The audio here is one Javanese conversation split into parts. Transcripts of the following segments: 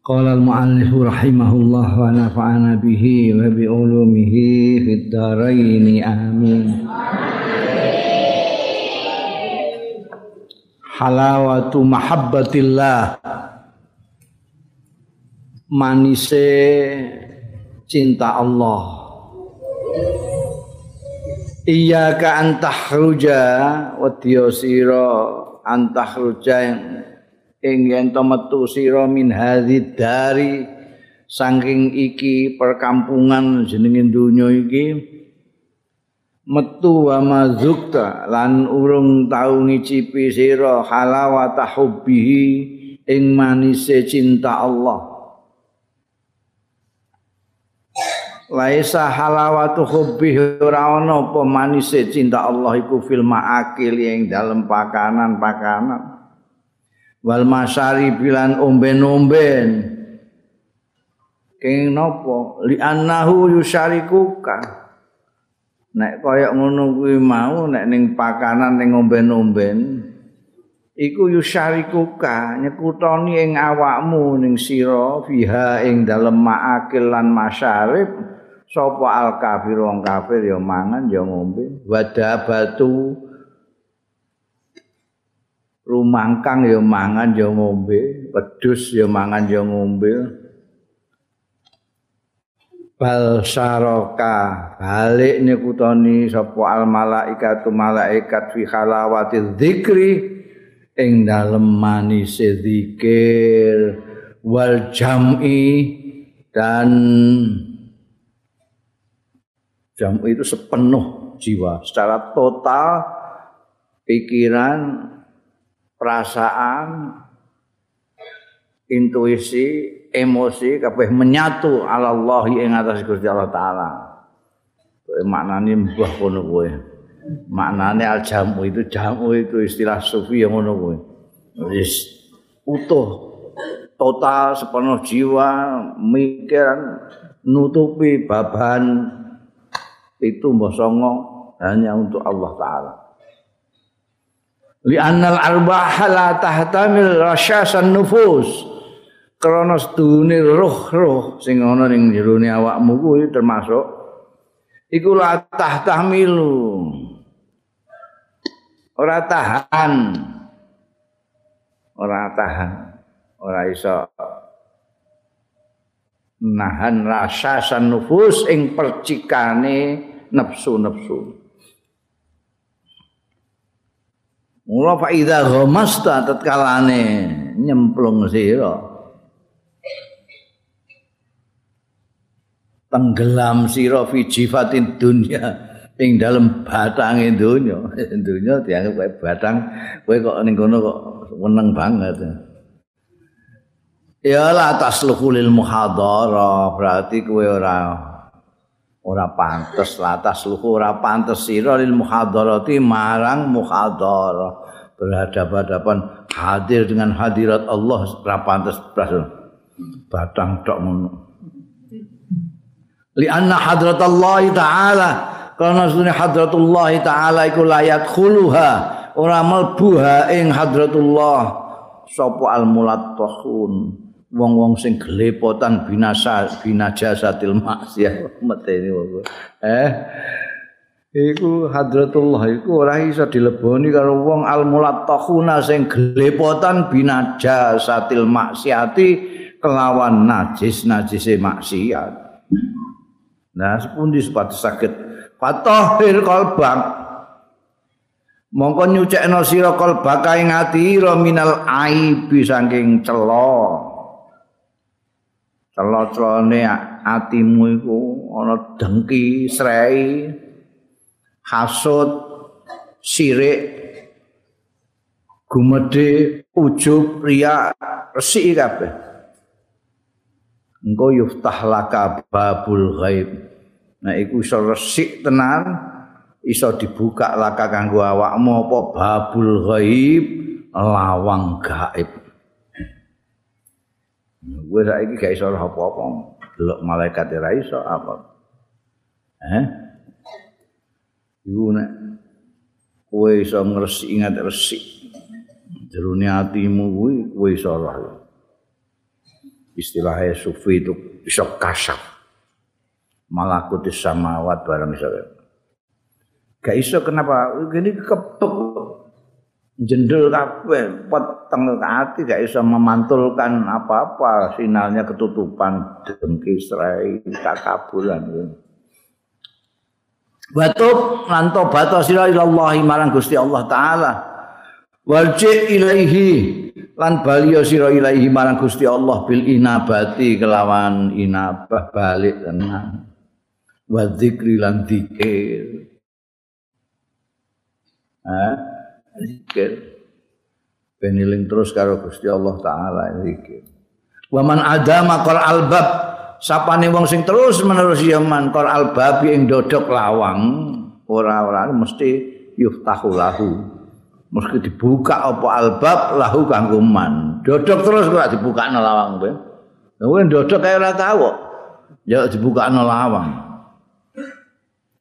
Qala al-mu'allif rahimahullah wa nafa'ana bihi wa bi ulumihi fid dharain amin. Halawatu mahabbatillah manise cinta Allah. Iyyaka antahruja wa antahruja yang ing yen to metu sira min dari saking iki perkampungan jenenge donya iki metu wa mazukta lan urung tau ngicipi sira halawata hubbihi ing manise cinta Allah Laisa halawatu hubbi ora ana apa manise cinta Allah iku fil ma'akil ing dalem pakanan-pakanan. Wal masari bilan omben-omben. Keng nopo? Li annahu yusyarikuka nek kaya ngono kuwi mau nek ning pakanan ning omben-omben iku yusyarikuka nyekutoni ing awakmu ning sira fiha ing dalem maakil lan masyarib sapa al kafir wong kafir ya mangan ya ngombe. Wadabatu rumangkang ya mangan ya ngombe, pedus ya mangan ya ngombe. Bal saraka balik nyekutoni sapa al malaikatu malaikat fi halawati dzikri. Ing dalem manise zikir wal jam'i. Dan jam itu sepenuh jiwa. Secara total pikiran perasaan, intuisi, emosi kabeh menyatu ala Allah ing atas Gusti Allah taala. Kowe maknane mbah kono kowe. Maknane al jamu itu jamu itu istilah sufi yang ngono kowe. Wis utuh total sepenuh jiwa mikiran nutupi baban itu mbah songo hanya untuk Allah taala. Li annal arbah la tahtamil rasyasan nufus. Krana sedune roh-roh sing ana ning jero awakmu kuwi termasuk iku la tahtamilu ora tahan. Ora tahan. Ora iso nahan rasyasan nufus ing percikane nafsu-nafsu Mula fa idza ghamasta tatkalane nyemplung sira. Tenggelam sira fi jifatin dunya ing dalem batange donya. Donya dianggap kaya batang, kowe kok ning kono kok weneng banget. Ya la tasluhul muhadharah, berarti kowe ora ora pantes latas luhu ora pantes sira lil muhadharati marang muhadharah berhadapan-hadapan hadir dengan hadirat Allah ora pantes batang tok ngono. Li anna hadratullah taala karena sunni hadratullah taala iku layat khuluha ora mlebu ing hadratullah. Sapa al mulattahun wong-wong sing gelepotan binasa binajasatil maksiat meteni wong eh iku hadratullah iku ora iso dileboni karo wong al mulattahuna sing gelepotan binajasatil maksiati kelawan najis najise maksiat. Nah sepundi sepatu sakit fatahir kalbang mongko nyucekno sira kalbaka ing ati minal aibi saking celo celo-celone atimu iku ana dengki, srei, hasud, sirik, gumedhe, ujub, riya, resik kabeh. engko yuftah laka babul ghaib. Nah iku iso resik tenan iso dibuka laka kanggo awakmu apa babul ghaib lawang gaib. Gue saiki gak iso apa-apa. Delok malaikat ora iso apa. Eh iku nek kowe iso ngresik ingat resik. Jerone atimu kuwi kowe iso roh. Istilahnya sufi itu bisa kasaf malakut samawat barang iso. Gak iso kenapa? Gini kepek. Jendel kabeh peteng ati gak iso memantulkan apa-apa. Sinalnya ketutupan dengki serai takabulan Batuk lan tobat sira ilallah marang Gusti Allah taala. Warji ilaihi lan baliyo sira ilahi marang Gusti Allah bil inabati kelawan inabah balik tenan wa dzikri lan dzikir. Ha? Dzikir. Beniling terus karo Gusti Allah taala dzikir. Wa man adama qal albab sapane wong sing terus menerus ya man qal albab ing dodok lawang ora-ora mesti yuftahu lahu. Mesti dibuka apa albab lahu kanggo man. Dodok terus kok dibuka lawang kowe kowe dodok kaya ora tau ya dibuka lawang.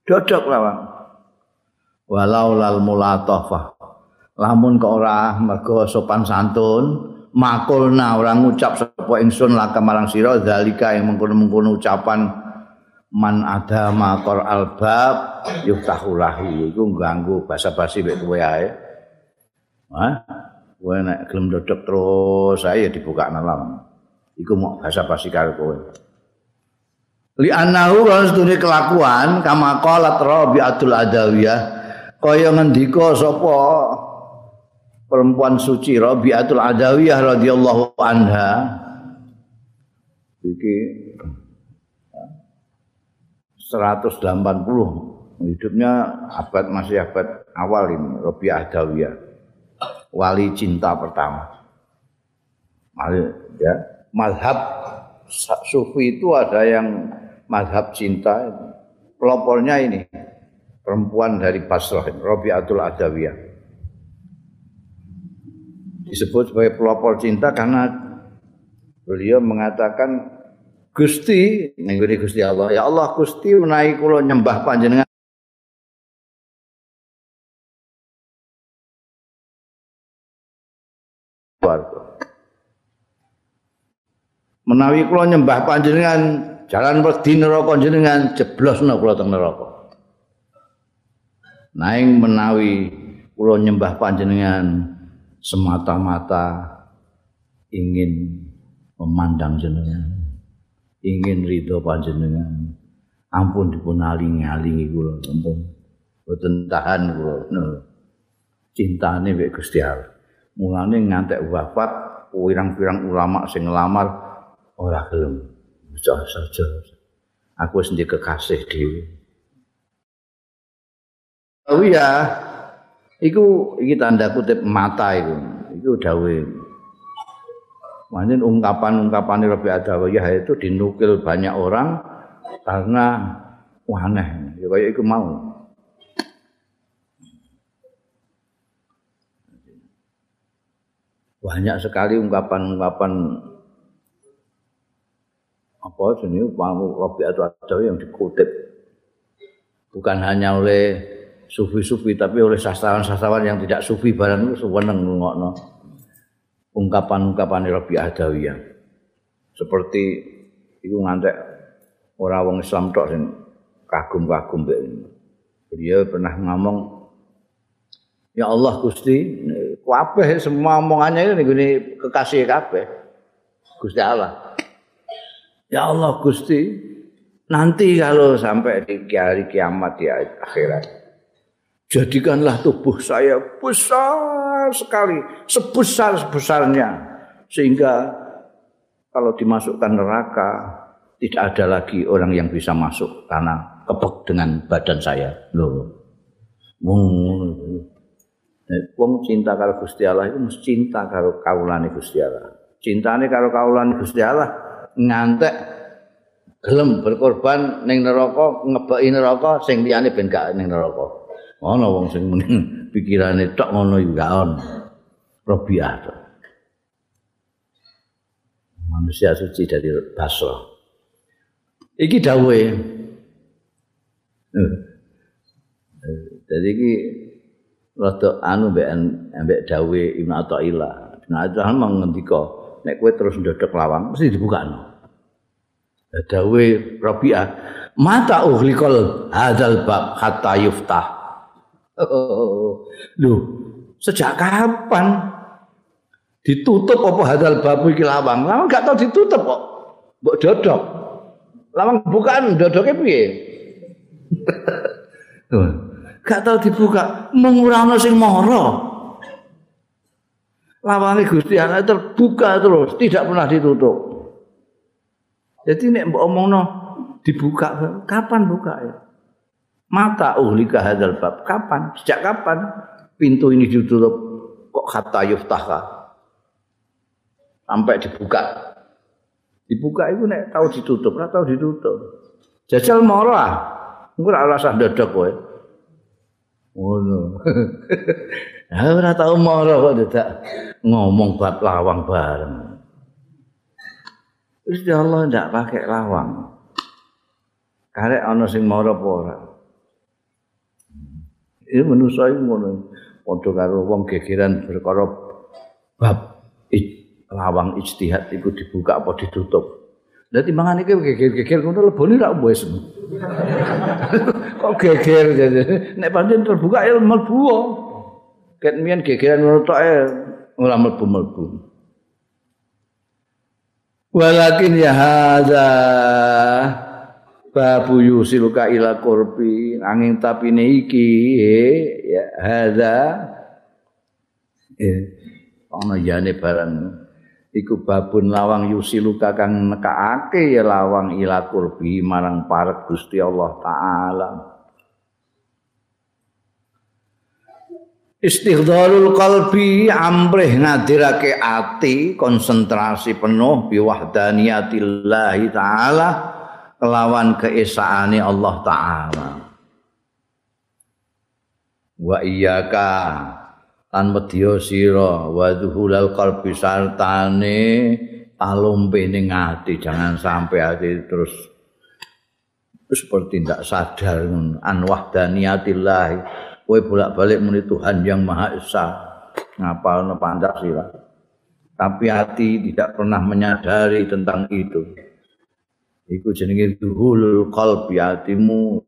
Dodok lawang. Walau lal mulatafah lamun kok ora mergo sopan santun makulna ora ngucap sapa ingsun laka marang sira zalika yang mengkono-mengkono ucapan man ada makor albab yuftahu lahu iku ganggu basa-basi mek kowe ae Hah? Kowe nek gelem dodok terus saya dibuka nalam. Iku mau bahasa pasti karo kowe. Li annahu rasune kelakuan kama qalat Rabi'atul Adawiyah kaya ngendika sapa perempuan suci Rabi'atul Adawiyah radhiyallahu anha iki 180 hidupnya abad masih abad awal ini Rabi'ah Adawiyah wali cinta pertama. Ya, mazhab sufi itu ada yang mazhab cinta. Pelopornya ini perempuan dari Basrah, Rabi'atul Adawiyah. Disebut sebagai pelopor cinta karena beliau mengatakan Gusti, nengguri Gusti Allah, ya Allah Gusti menaik kulo nyembah panjenengan. Menawi kula nyembah panjenengan jalan wedi neraka jenengan jeblosna kula teng neraka. Naing menawi kula nyembah panjenengan semata-mata ingin memandang jenengan, ingin ridho panjenengan. Ampun dipun alingi-alingi kula, ampun. Boten tahan kula. No. Cintane mek Gusti Allah. mulane ngantek wafat pirang-pirang ulama sing ngelamar ora gelem saja saja aku wis kekasih dhewe Oh iya, iku iki tanda kutip mata iku. Iku dawuh. Manen ungkapan-ungkapan Rabi Adawiyah itu dinukil banyak orang karena aneh. Ya kayak iku mau. banyak sekali ungkapan-ungkapan apa jenis pamu Robi atau ada yang dikutip bukan hanya oleh sufi-sufi tapi oleh sastrawan-sastrawan yang tidak sufi barang itu sewenang ngokno ungkapan-ungkapan Robi Adawiyah seperti itu ngantek orang wong Islam tok sing kagum-kagum beliau pernah ngomong Ya Allah Gusti, kabeh semua omongannya ini gini kekasih kabeh. Gusti Allah. Ya Allah Gusti, nanti kalau sampai di hari kiamat di akhirat, jadikanlah tubuh saya besar sekali, sebesar-sebesarnya. Sehingga kalau dimasukkan neraka, tidak ada lagi orang yang bisa masuk karena kepek dengan badan saya. Loh. wong cinta karo Gusti Allah itu mesti cinta karo kaulane Gusti Allah. Cintane karo kaulane Gusti Allah ngantek gelem berkorban ning neraka ngebaki neraka sing liyane ben gak ning neraka ana wong sing mending pikirane tok ngono gak ono Rabi'ah manusia suci dari Basra iki dawuhe. Jadi iki rada anu mbek mbek dawuhe Ibnu Athaillah Ibnu Athaillah mengendika nek kowe terus ndodok lawang mesti dibukakno. Dawe Rabi'ah mata uhlikal hadzal bab hatta yuftah lho sejak kapan? Ditutup apa hadzal bab iki lawang? Lawang gak tau ditutup kok. Mbok dodok. Lawang bukaan dodoke piye? Gak tau dibuka. Mengurangno sing mara lawange Gusti Allah terbuka terus tidak pernah ditutup. Jadi nek mbok omongno dibuka kapan buka ya? Mata uhlika hadzal bab kapan? Sejak kapan pintu ini ditutup kok kata yuftaka? Sampai dibuka. Dibuka itu nek tahu ditutup, ora tahu ditutup. Jajal moro ah. Engko ora usah ndodok kowe. Ngono. Ya ora tau moro kok dadak ngomong bab lawang bareng. Gusti Allah ndak pakai lawang. Karek ana sing mara apa ora. Ini manusia itu ngono. Padha karo wong gegeran perkara bab lawang ijtihad iku dibuka apa ditutup. Lah timbangan iki geger-geger ngono lebone ra wis. Kok geger nek pancen terbuka ya mlebu. Ket mian gegeran ngono tok ora mlebu-mlebu. walakin ya hadza babu yusiluka ila qurbi. Angin tapi iki ya hadza eh ana yane barang iku babun lawang yusiluka kang nekaake ya lawang ila qurbi marang parek Gusti Allah taala. Istighdalul qalbi amrih ngadirake ati konsentrasi penuh bi wahdaniyatillahi taala kelawan keesaane Allah taala. Wa iyyaka lan medya sira wa dhuhulal qalbi sartane alumpe ning ati jangan sampai ati terus seperti tidak sadar an wahdaniyatillahi. Kowe bolak-balik muni Tuhan yang Maha Esa. Ngapalno Pancasila tapi hati tidak pernah menyadari tentang itu iku jenenge duhul qalbi hatimu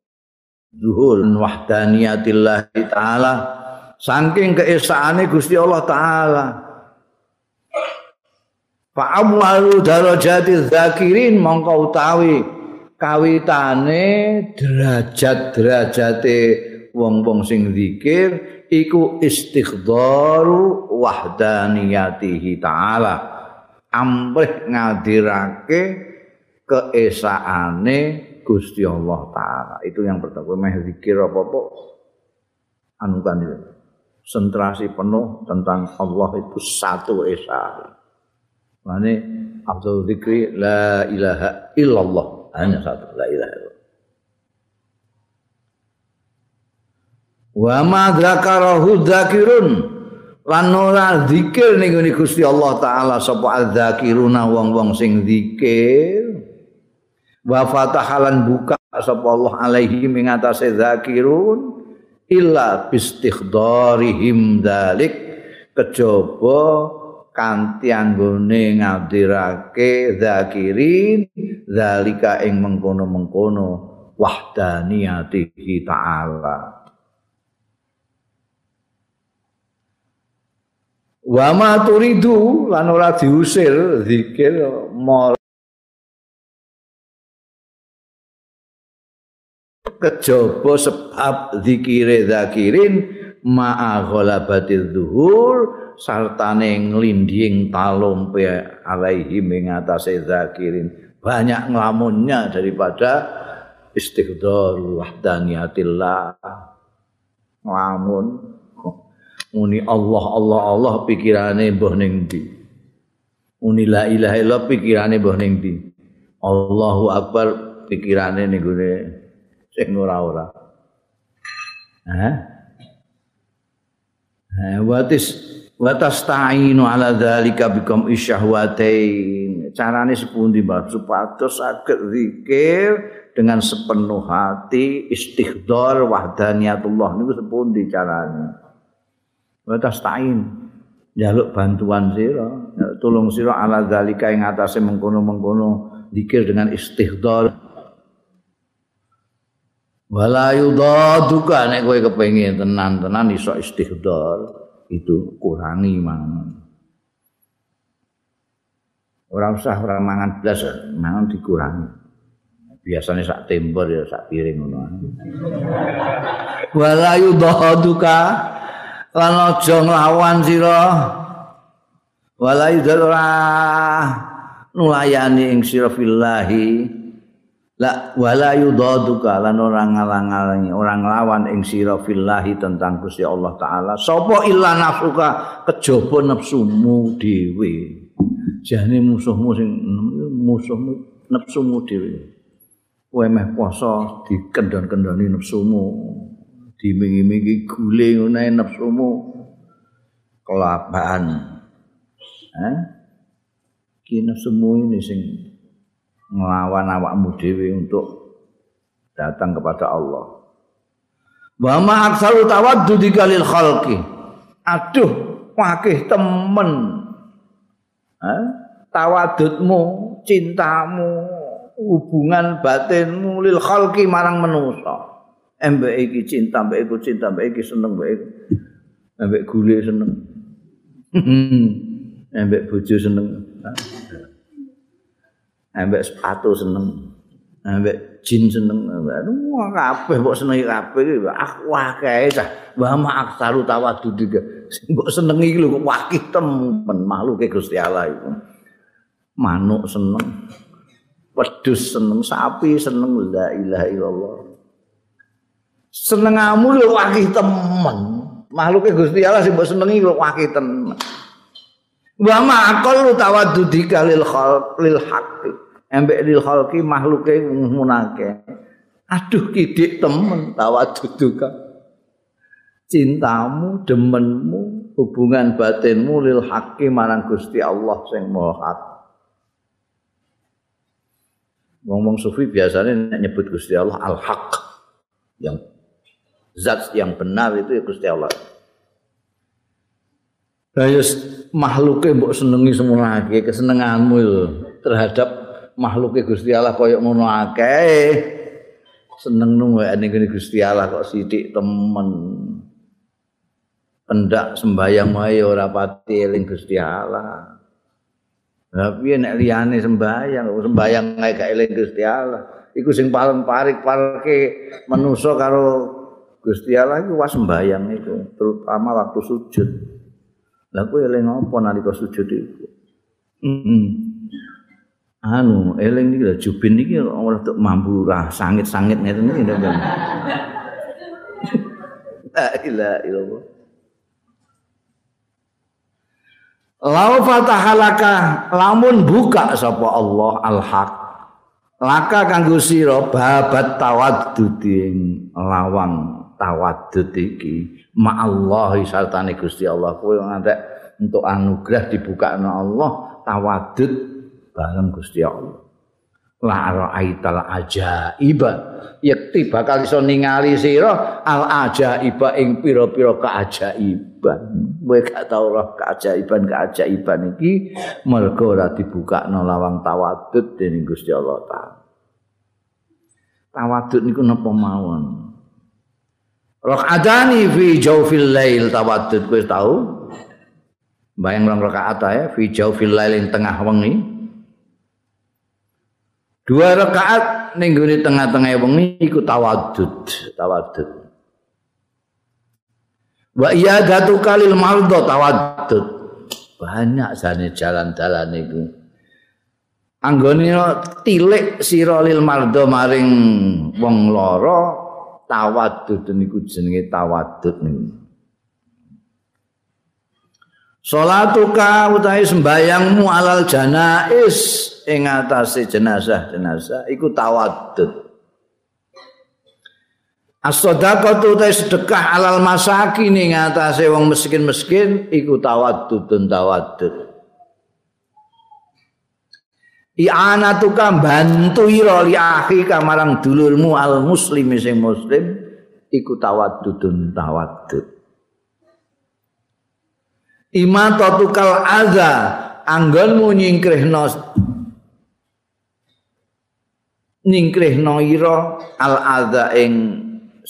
duhul wahdaniyatillah taala. Saking keesaane Gusti Allah taala. Fa amwalu darajati zakirin mongko utawi kawitane derajat-derajate wong-wong sing zikir iku istighdharu wahdaniyatihi taala. Amrih ngadirake keesaane Gusti Allah taala. Itu yang pertama. Meh zikir apa-apa anu kan sentrasi penuh tentang Allah itu satu esa Mane Abdul Zikri la ilaha illallah. Hanya satu la ilaha illallah. Wa ma dzakarahu dzakirun. Lan ora zikir ning Gusti Allah taala sapa adzakiruna wong-wong sing zikir wa fatahalan buka sapa Allah alaihi ing atase zakirun illa bistighdharihim dzalik kejaba kanthi anggone ngadirake zakirin zalika ing mengkono-mengkono wahdaniyatihi ta'ala. Wa ma turidu lan ora diusir zikir kejaba sebab zikire zakirin ma'a ghalabatil zuhur sartane nglinding talumpe alaihi ing atase zakirin. Banyak nglamunnya daripada istighdar wahdaniyatillah. Nglamun. Muni Allah Allah Allah pikirane mbah ning ndi? Muni la ilaha illallah pikirane mbah ning ndi? Allahu akbar pikirane ning gone sing ora-ora. Hah? Ha, watis watas ta'inu ala dzalika bikum isyahwatain. Carane sepundi Mbah supados saged zikir dengan sepenuh hati istighdar wahdaniyatullah niku sepundi carane. Watas ta'in jaluk bantuan sira, tolong sira ala dzalika ing atase mengkono-mengkono zikir dengan istighdar wala yudaduka nek kowe kepengin tenan-tenan iso istighdar itu kurangi mangan. Ora usah ora mangan blas mangan dikurangi. Biasanya sak temper ya sak piring ngono. Wala yudaduka lan aja nglawan sira. Wala yudara nulayani ing sira fillahi la wala yudaduka lan orang ngalang-alangi orang lawan ing sira fillahi tentang Gusti Allah taala. Sapa illa nafsuka? Kejaba nafsumu dhewe. Jane musuhmu sing musuhmu nafsumu dhewe. Kowe meh poso dikendon-kendoni nafsumu. Dimingi-mingi gule ngene nafsumu. Kelapaan eh ki nafsumu ini sing ngelawan awakmu dhewe untuk datang kepada Allah. Wa ma aksaru tawaddudi kalil khalqi. Aduh, wakih temen. Eh? Tawadudmu, cintamu, hubungan batinmu lil khalqi marang manusa. Embek iki cinta, mbek iku cinta, mbek iki seneng, mbek iku. Embek gule seneng. Embek bojo seneng. Ambek sepatu seneng. Ambek jin seneng. Wah kabeh mbok senengi kabeh ah wah kae cah. Wa ma aksaru tawadud juga mbok senengi iki lho kok wakih temen makhluke Gusti Allah iku. Manuk seneng. Wedhus seneng. Sapi seneng. La ilaha illallah. Senengamu lho wakih temen. Makhluke Gusti Allah sing mbok senengi lho wakih temen wa ma aqallu tawaddudika lil khalq lil haqqi. Embek lil khalqi makhluke munake aduh kidik temen tawadduduka cintamu demenmu hubungan batinmu lil haqqi marang Gusti Allah sing maha hak ngomong sufi biasanya nyebut Gusti Allah al-haq. Yang zat yang benar itu ya Gusti Allah Ayo makhluknya mbok senengi semua lagi kesenanganmu itu terhadap makhluknya Gusti Allah kaya ngono akeh. Seneng nungguane ngene Gusti Allah kok sithik temen. Pendak sembayang wae ora pati eling Gusti Allah. Tapi nek liyane sembayang, sembayang ae gak eling Gusti Allah. Iku sing paling parik parke manusa karo Gusti Allah iku was sembayang itu, terutama waktu sujud. Lah kowe eling apa nalika sujud iku? Heeh. Anu, eling iki lho jubin iki ora tok mambu ra sangit-sangit ngeten iki lho. La ilaha illallah. Lau fatahalaka lamun buka sapa Allah al-haq. Laka kanggo sira babat tawadduding lawang tawaddud iki. Ma'allahi sartane Gusti Allah. Kowe ngantek untuk anugerah dibukakno Allah tawadud bareng Gusti Allah. La ra'aital ajaiba. Yakti bakal iso ningali sira al ajaiba ing pira-pira keajaiban. Kowe gak tau roh keajaiban keajaiban iki mergo ora dibukakno lawang tawadud dening Gusti Allah taala. Tawadud niku napa mawon Rakaatani fi jawfil lail tawaddud kowe tahu? Bayang rong rakaat ya fi jawfil lail ing tengah wengi. Dua rakaat ning gone tengah-tengah wengi iku tawaddud, tawaddud. Wa iyadatu kalil mardha tawaddud. Banyak sane jalan-jalan iku. Anggone tilik sira lil mardha maring wong lara tawadud niku jenenge tawadud niku Salatuka utahe sembayangmu alal janais ing atase jenazah-jenazah iku tawaddud. As-sadaqatu utahe sedekah alal masakin ing atase wong miskin-miskin iku tawaddudun tawaddud. I'anatuka bantu ira li akhi kamarang dulurmu al muslimi sing muslim iku tawaddudun tawaddud. imatatukal adza anggonmu nyingkrihno nyingkrihno ira al adza ing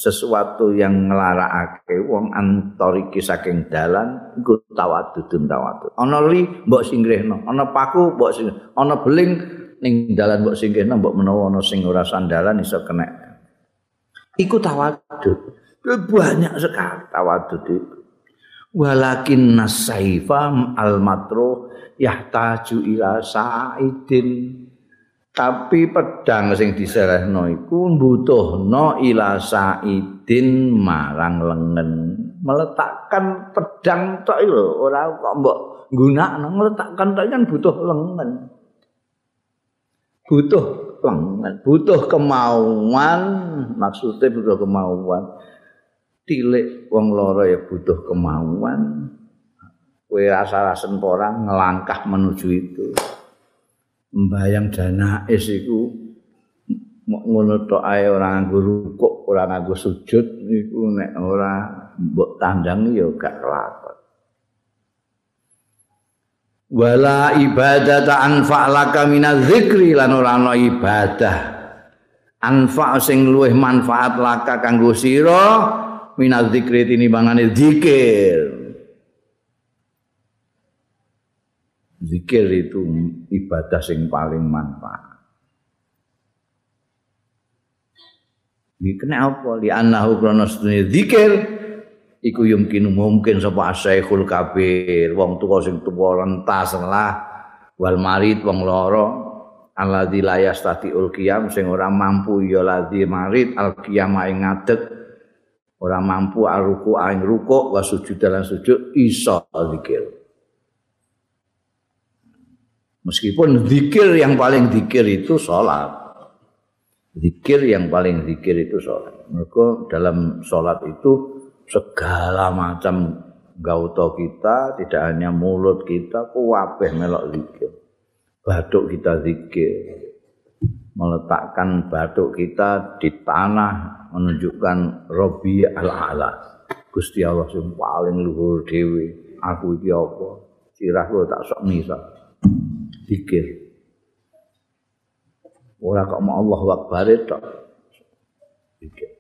sesuatu yang nglarakake wong antariki saking dalan iku tawadudun tawadud. Ana li mbok singkrihno ana paku mbok sing ana beling ning dalan mbok singkrihno mbok menawa ana sing ora sandalan iso kena iku tawadud. Banyak sekali tawadud itu walakin nasaifa al matruh yahtaju ila saidin tapi pedang sing diserehno iku mbutuhno ila saidin marang lengen. Meletakkan pedang tok lho ora kok mbok gunakno meletakkan tok kan butuh lengen. Butuh lengen butuh kemauan maksudnya butuh kemauan. Tilik wong loro ya butuh kemauan. Kowe rasa-rasen orang ngelangkah menuju itu membayang dana es iku ngono tok ae ora nganggo rukuk ora nganggo sujud iku nek ora mbok tandang ya gak kelakon wala ibadata anfa'laka minadz dzikri lan ora ana ibadah anfa sing luwih manfaat laka kanggo sira minal zikri tinimbangane zikir. Zikir itu ibadah sing paling manfaat. Ini kenapa? Li annahu krono zikir iku yumkin mungkin sapa asyaikul kabir wong tuwa sing tuwa rentas lah wal marid wong loro alladzi la yastatiul qiyam sing ora mampu ya ladzi marid al qiyam ing ngadeg ora mampu aruku aing ruku wa sujud dalam sujud iso zikir meskipun zikir yang paling zikir itu sholat zikir yang paling zikir itu sholat mereka dalam sholat itu segala macam gauto kita tidak hanya mulut kita kuwabeh melok zikir batuk kita zikir meletakkan batuk kita di tanah menunjukkan Robi al-Ala. Gusti Allah sing paling luhur dhewe. Aku iki apa? Sirah kula tak sok misa. Zikir. Ora kok mau Allah Akbar tok. Zikir.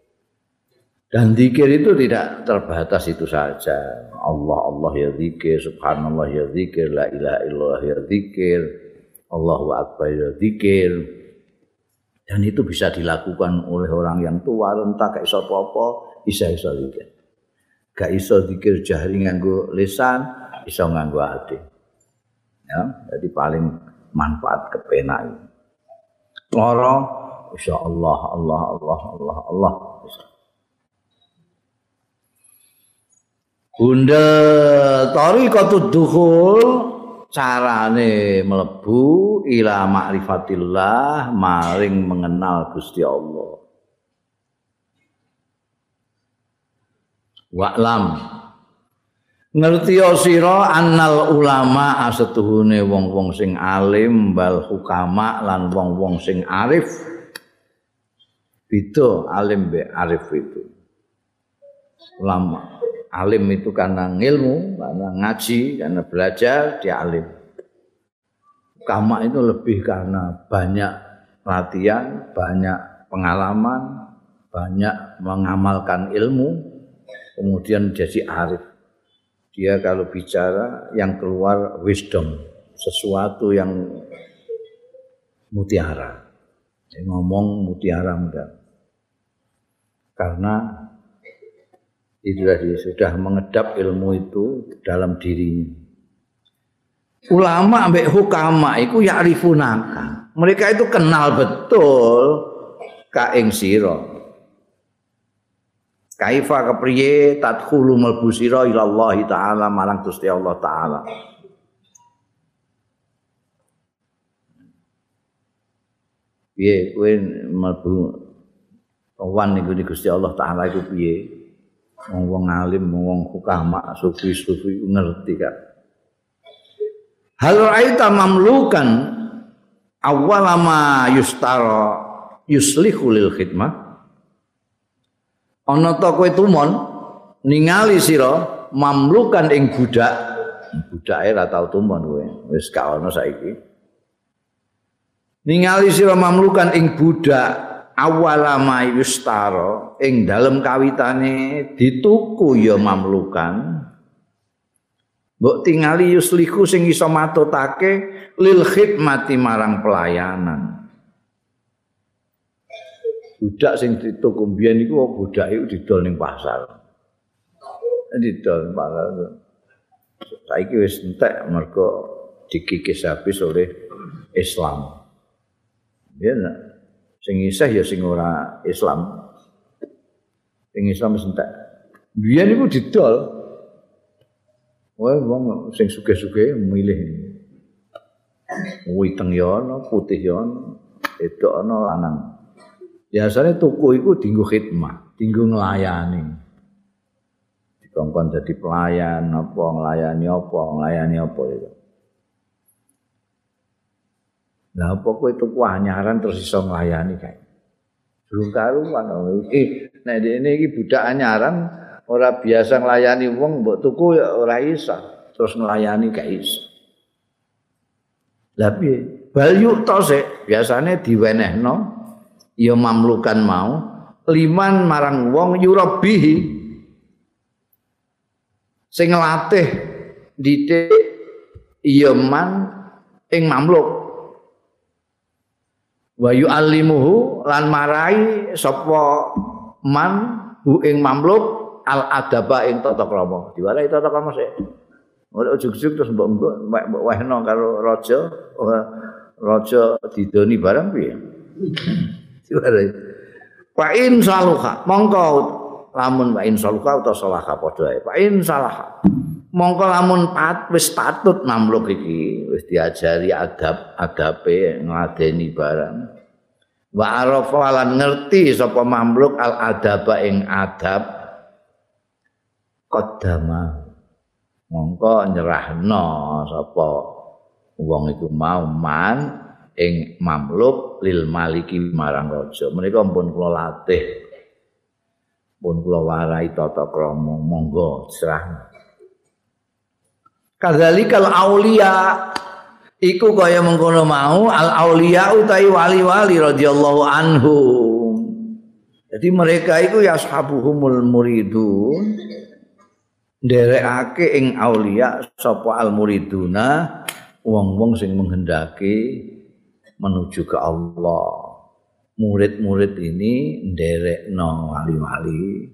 Dan zikir itu tidak terbatas itu saja. Allah Allah ya zikir, subhanallah ya zikir, la ilaha illallah ya zikir, Allahu akbar ya zikir. Dan itu bisa dilakukan oleh orang yang tua, renta, gak iso apa-apa, bisa iso zikir. Gak iso zikir jahri nganggo lisan, iso nganggo hati. Ya, jadi paling manfaat kepenak. Loro, insya Allah, Allah, Allah, Allah, Allah. Bunda tariqatud dukhul carane mlebu ila ma'rifatillah maring mengenal Gusti Allah. Wa'lam ngerti sira annal ulama asetuhune wong-wong sing alim bal hukama lan wong-wong sing arif beda alim be arif itu ulama alim itu karena ilmu, karena ngaji, karena belajar, dia alim. Kama itu lebih karena banyak latihan, banyak pengalaman, banyak mengamalkan ilmu, kemudian jadi arif. Dia kalau bicara yang keluar wisdom, sesuatu yang mutiara. Dia ngomong mutiara muda. Karena itu tadi sudah mengedap ilmu itu dalam dirinya. Ulama ambek hukama itu ya'rifunaka. Mereka itu kenal betul kaing sira. Kaifa kepriye tadkhulu mlebu sira ila Allah taala marang Gusti Allah taala. Piye kowe mlebu wan niku Gusti Allah taala iku piye? Wong wong alim wong hukama sufi-sufi ngerti kan Hal ra'aita mamlukan awalama yustara yuslihu lil khidmah ana ta kowe tumon ningali sira mamlukan ing budak budake ora tau tumon kowe. Wis gak ana saiki. Ningali sira mamlukan ing budak awalama yustara ing dalem kawitane dituku ya mamlukan. Mbok tingali yusliku sing iso matutake lil khidmati marang pelayanan budak sing dituku mbiyen iku budak iku didol ning pasar. Didol ning pasar. Saiki wis entek mergo dikikis habis oleh Islam. Ya sing isih ya sing ora Islam. Sing Islam wis entek. Mbiyen iku didol. Wah, wong sing suge-suge milih. Witeng ya ana, putih ya ana, edok ana lanang. Biasanya tuku itu tinggu khidmah, tinggu ngelayani. Dikongkon jadi pelayan, apa, ngelayani apa, ngelayani apa itu. Nah, apa kok itu anyaran terus iso ngelayani kayak. Durung karuan. Eh, nah ini ini budak anyaran, ora biasa ngelayani wong mbok tuku ya ora iso terus ngelayani kayak iso. Tapi bal yuk tose biasanya diwenehno ya mamlukan mau liman marang wong yurabihi. Sing nglatih didik ya man ing mamluk. Wa yu'allimuhu lan marai sapa man hu ing mamluk al adaba ing tata krama. Diwarai tata krama sik. Ora ujug-ujug terus mbok mbok wehno karo raja raja didoni barang piye Wa in saluha. Mongko lamun wa in saluha utawa salaha padha ae. Wa in salah mongko lamun pat wis patut mamluk iki wis diajari adab adabe ngladeni barang. Wa arafa lan ngerti sapa mamluk al adaba ing adab. Qaddama mongko nyerahno sapa wong iku mau man ing mamluk lil maliki marang raja. Menika pun kula latih. Pun kula warai tata krama. Monggo serah kadzalikal aulia iku kaya mengkono mau al aulia utai wali-wali radhiyallahu anhu. Jadi mereka itu ya sahabuhumul muridun. Nderekake ing aulia sapa al muriduna wong-wong sing menghendaki menuju ke Allah. Murid-murid ini nderekno wali-wali.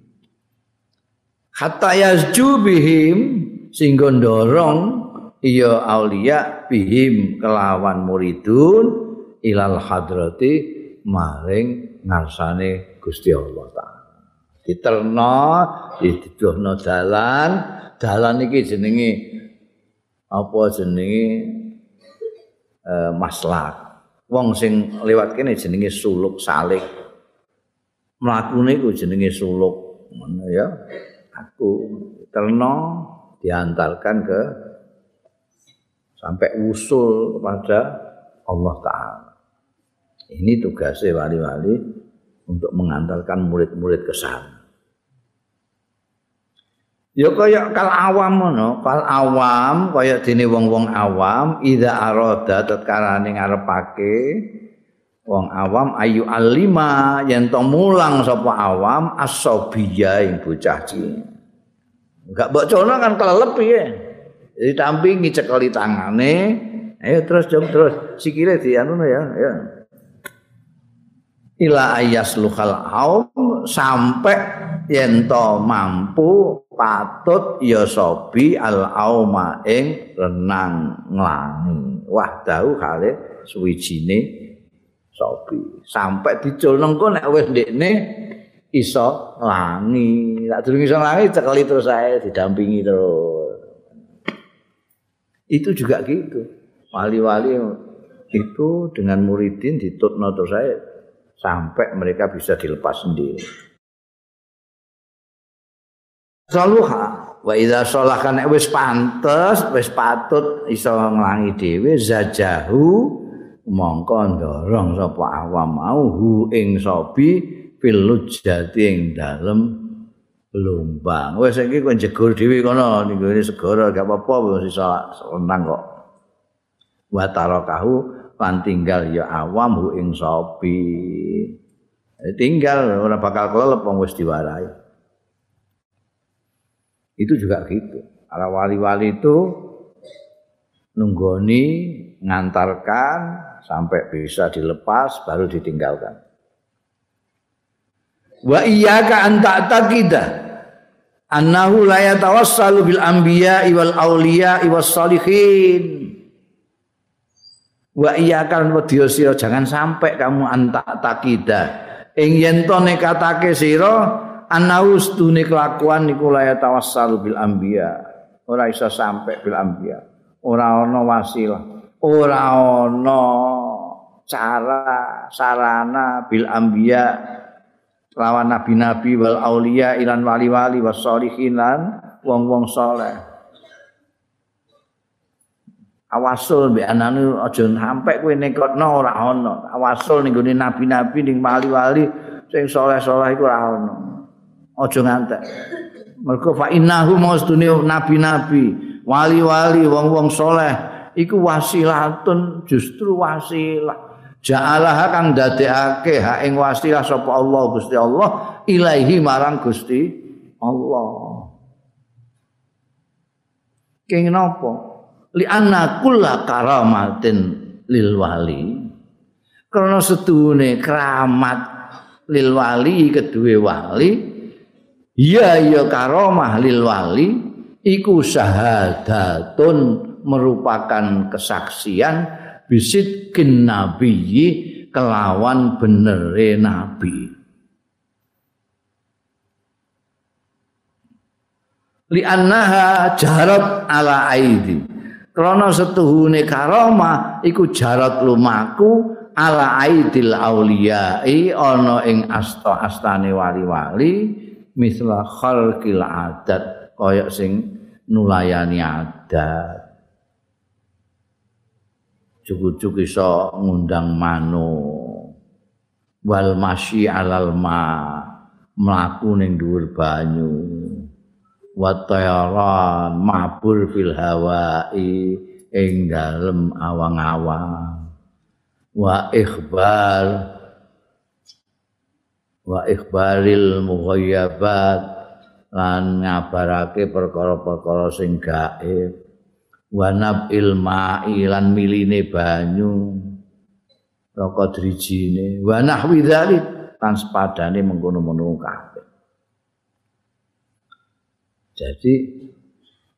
Hatta yazju bihim sehingga dorong iya aulia bihim kelawan muridun ilal hadrati maring ngarsane Gusti Allah taala. Diterno, diduduhno dalan, dalan iki jenenge apa jenenge eh, maslak. Wong sing lewat kene jenenge suluk salik mlakune iku jenenge suluk. Ngono ya. Aku terno diantarkan ke sampai usul kepada Allah taala. Ini tugasnya wali-wali untuk mengantarkan murid-murid ke sana Ya kaya kal awam ngono, kal awam kaya dene wong-wong awam ida arada tatkala ning ngarepake wong awam ayu alima yen to mulang sapa awam asobiya ing bocah cilik. Enggak bocono kan kelelep piye. Jadi tampingi cekali tangane, ayo terus jom terus sikile di anu ya, ya. Ila ayas luhal aum sampai yen to mampu patut ya sobi al auma ing renang nglangi wah dahu suwijine sobi sampai dicul nengko nek wis ndekne iso langi. Tak durung iso langi cekeli terus saya didampingi terus. Itu juga gitu. Wali-wali itu dengan muridin ditutno terus saya sampai mereka bisa dilepas sendiri. Saluha. Wa idza shalah kan wis pantes wis patut iso nglangi dhewe zajahu mongko ndorong sapa awam mau hu ing sobi filujati ing dalem lumbang. Wis iki kok jegur dhewe kono ning segara gak apa-apa wis iso senang kok. Wa tarakahu lan tinggal ya awam hu ing sobi tinggal ora bakal kelelep wong wis diwarai itu juga gitu para wali-wali itu nunggoni ngantarkan sampai bisa dilepas baru ditinggalkan. Wa iyyaka an ta'taqida annahu la yatawassalu bil anbiya wal auliya was salihin. Wa iyyaka wedya sira jangan sampai kamu an ta'taqida ing yen to nekatake sira annahu stune kelakuan niku la yatawassalu bil anbiya. Ora iso sampai bil anbiya. Ora ana wasilah. ora ana cara sarana bil anbiya lawan nabi-nabi wal aulia ilan wali-wali was sholihin lan wong-wong saleh awasul mbek anane aja sampe kowe nekotno ora ana awasul ning gone nabi-nabi ning wali-wali sing saleh-saleh iku ora ana aja ngantek. Mergo fa innahu mastune nabi-nabi wali-wali wong-wong saleh iku wasilatun justru wasilah. Ja'alaha kang dadekake hak ing wasilah sapa Allah Gusti Allah ilaahi marang Gusti Allah. Kenging napa li anna kulla karamatin lil wali. Karena sedune keramat lil wali kedue wali ya ya karamah lil wali iku syahadatun merupakan kesaksian bisidkin nabiyyi kelawan benere nabi. Li annaha jarat ala aidi krana setuhune karoma iku jarat lumaku ala aidil auliyai ana ing asta astane wali-wali misla khalqil adat kaya sing nulayani adat. Cukup-cukup iso ngundang mano wal masyi alal ma mlaku ning dhuwur banyu wa tayaran mabur fil hawai ing dalem awang-awang. Wa ikhbar wa ikhbaril mughayyabat lan ngabarake perkara-perkara sing gaib. Wanab ilma'i lan miline banyu roko drijine. Wa nahwi dzalik tan sepadane mengkono-mono kabeh jadi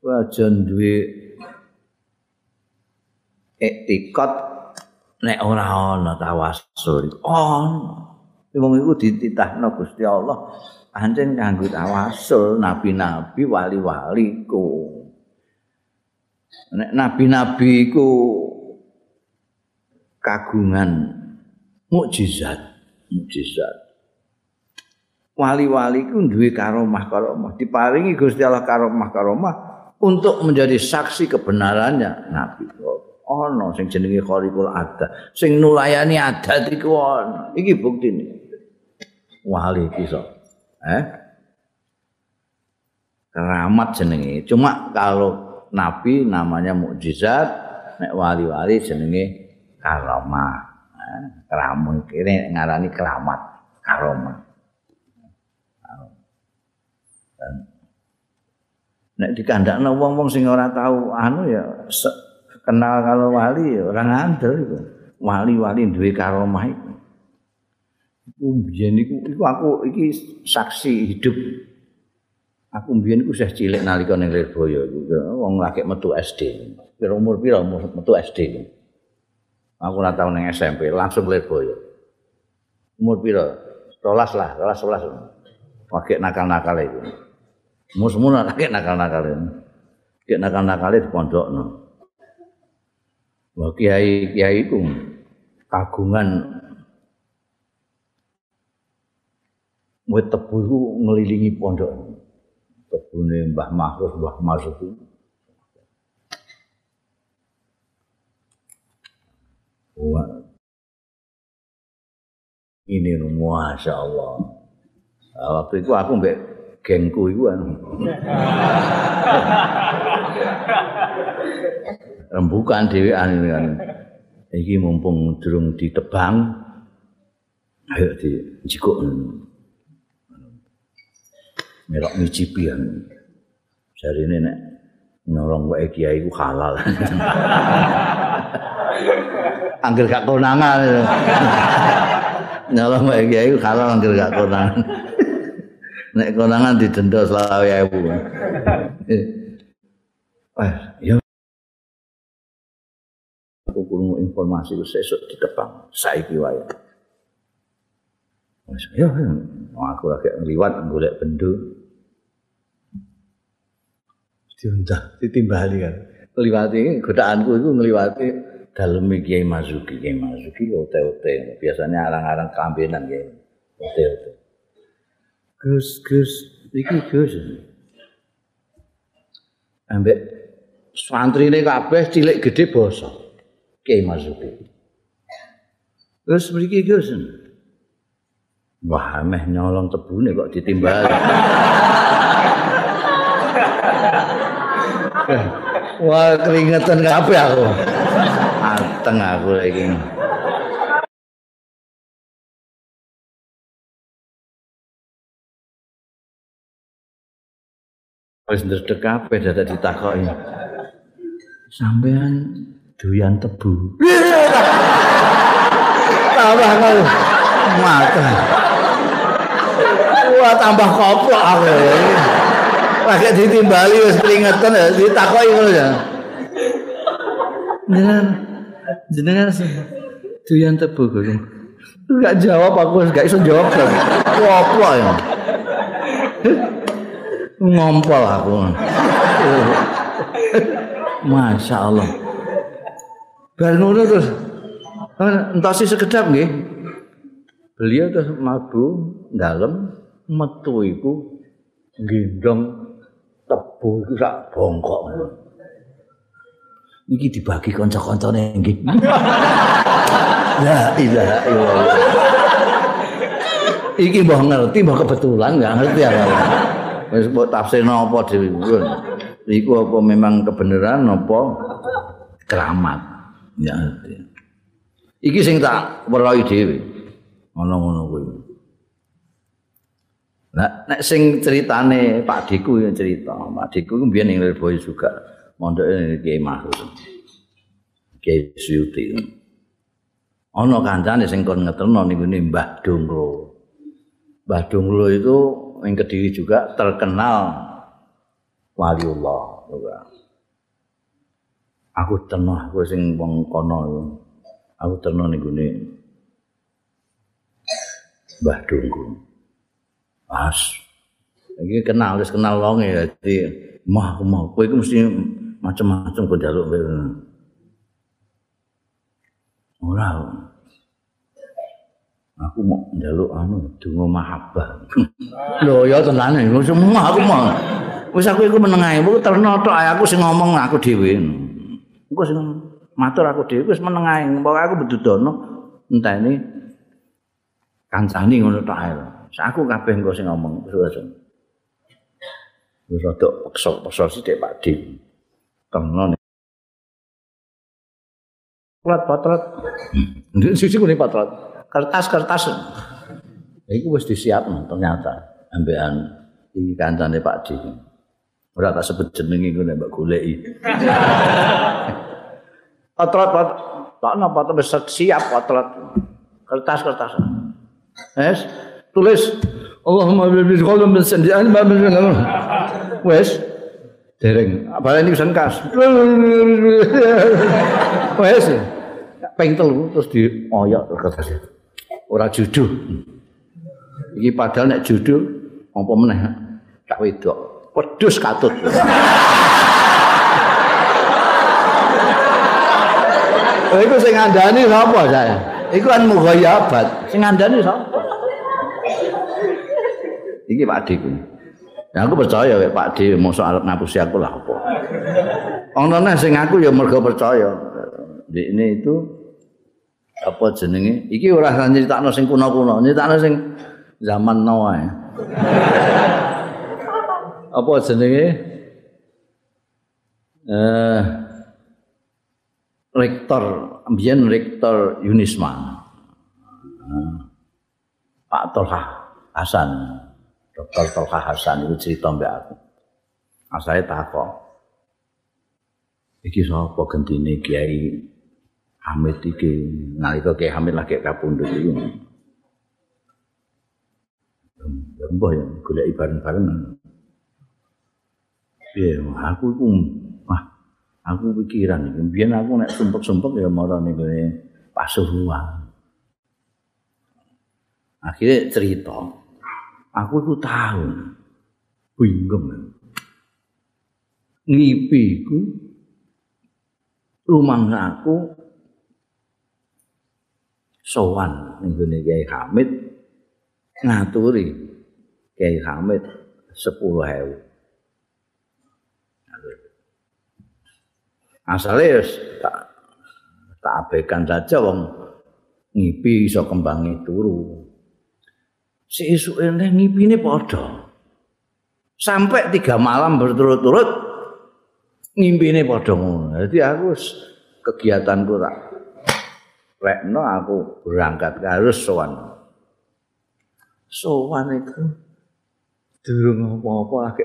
aja duwe etikot nek ora ana tawasul ono. Wong iku dititahno Gusti Allah pancen kanggo tawasul nabi-nabi wali-wali ku nek nabi-nabi iku kagungan mukjizat mukjizat wali-wali ku duwe karomah karomah. Diparingi Gusti Allah karomah karomah untuk menjadi saksi kebenarannya. Nabi ono sing jenenge khariqul ada sing nulayani adat iku ono. Iki buktine. Wali iki eh? Keramat jenenge. Cuma kalau nabi namanya mukjizat nek wali-wali jenenge karomah. Keramun kene ngarani keramat karomah nek dikandakno wong-wong sing ora tahu anu ya kenal kalau wali ya ora ngandel iku wali-wali duwe karomah iku iku biyen iku iku aku iki saksi hidup Aku mbiyen ku isih cilik nalika ning Lirboyo iku. Wong lagi metu SD. Pira umur pira umur metu SD. Aku ora tau ning SMP, langsung Lirboyo. Umur pira? 12 lah, 12 11. pakai nakal-nakal itu. Pakai nakal-nakal. Pakai nakal-nakal itu pondok. Wah, kiai kiai itu kagungan Wet tebu itu ngelilingi pondok. Tebu Mbah Mahruf, Mbah Masuk itu. Ini Masya Allah. Waktu itu aku mbak gengku itu kan. Rembukan dewean ini kan. Ini mumpung durung ditebang. Ayo di jikuk. Merok ngicipian. Jadi ini nek nyolong wae kiai ku halal. Angger gak konangan. nyolong wae kiai ku halal angger gak konangan. Nek konangan didenda selawe ewu. Eh, ya. Aku kurung informasi ku sesuk ditebang saiki wae. Wis ya, ya. aku lagi ngliwat golek bendu. Diundah, ditimbali kan. Ngliwati godaanku iku ngliwati daleme Kiai Mazuki, Kiai Mazuki ote-ote. Biasanya arang-arang kambenan Kiai. Ote-ote. Gus, Gus, iki Gus. Ambek santrine kabeh cilik gede basa. Kiai Mazuki. Gus mriki Gus. Wah, meh nyolong tebune kok ditimbali. Wah, keringetan kabeh aku. Ateng aku iki. Wis ndredeg kabeh dadak ditakoki. Sampean doyan tebu. tambah kau mata. Wah, tambah koplok aku. Lagi ditimbali wis keringetan ditakoki ngono ya. Jenengan jenengan doyan tebu kok. Enggak jawab aku enggak iso jawab. Koplok ya. Ngompol aku. Masya Allah. Ngono terus entasi sekedap nggih. Beliau terus mabu dalem metu iku gendong tebu iku sak bongkok. Iki dibagi nggih. La ilaha illallah. Iki mbah ngerti mbah kebetulan enggak ngerti ya. Wis mbok tafsirno apa dhewe? Iku apa memang kebenaran apa keramat? Ya iki sing tak weruhi dhewe. Ana ngono kuwi. Nah, nek sing ceritane Pak Diku yang cerita, Pak Diku ku mbiyen ning Lirboyo juga. Mondoke Kiai Mahfud. Kiai Suyuti. Ana kancane sing kon ngeterno ning Mbah Dongro. Mbah Dongro itu yang kediri juga terkenal waliullah aku tenah aku sing wong kono aku tenah ning gune Mbah Dunggu pas iki kenal wis kenal wong ya dadi mah mau kowe iku mesti macam-macam kok jaluk ora aku mau njaluk anu donga mahabbah. Lho ya tenane semua aku mau. Wis aku iku meneng ae, kok terno tok aku sing ngomong aku dhewe. Engko sing matur aku dhewe wis meneng ae, pokoke aku bedudono enteni kancane ngono tok ae. Aku kabeh engko sing ngomong wis Wis rada peksa-peksa sithik Pak Dik. Terno Patrat-patrat. Ndek sisi kene patrat. Kertas-kertas. Iku wis disiapno ternyata ambekan iki kancane Pak Di. Ora tak sebut jeneng iku nek mbok goleki. Otrot tak napa wis siap otrot. Kertas-kertas. Wes tulis Allahumma bi qalam bin sandian ma bin Wes dereng apa ini pesan kas wes peng telu terus dioyok kertas ora juduh. Iki padahal nek juduh Apa meneh? Cak wedok. Wedhus katut. Oh, iku sing ngandani sapa saya? Iku kan mughayabat. Sing ngandani sapa? Iki Pak Dik. Ya aku percaya ya Pak Dik mosok arep ngapusi aku lah apa. Ono neh sing aku ya mergo percaya. Di ini itu apa jenenge? Iki ora nyeritakno sing kuno-kuno, nyeritakno sing zaman now ae. apa jenenge? Eh rektor mbiyen rektor Yunisma. Pak Tolha Hasan. Dr. Tolha Hasan itu cerita mbak aku. Asale takok. Iki sapa gendine Kiai Hamid iki. Nalika Kiai Hamid lagi kapundhut iki. Mbah ya golek bareng-bareng. Piye aku iku aku pikiran iki. Biyen aku nek sumpek-sumpek ya marah ning Pasuruan. Akhirnya cerita aku itu tahu bingung. Ngipi ku rumah aku sowan ning gone Kiai Hamid. Ngaturi Kiai Hamid 10.000 asale tak tak abaikan saja wong ngipi iso kembangi turu. Si isu ini ngipi padha. Sampai tiga malam berturut-turut ngimpi ini padha jadi aku kegiatanku tak rekno aku berangkat harus sowan sowan itu durung apa-apa lagi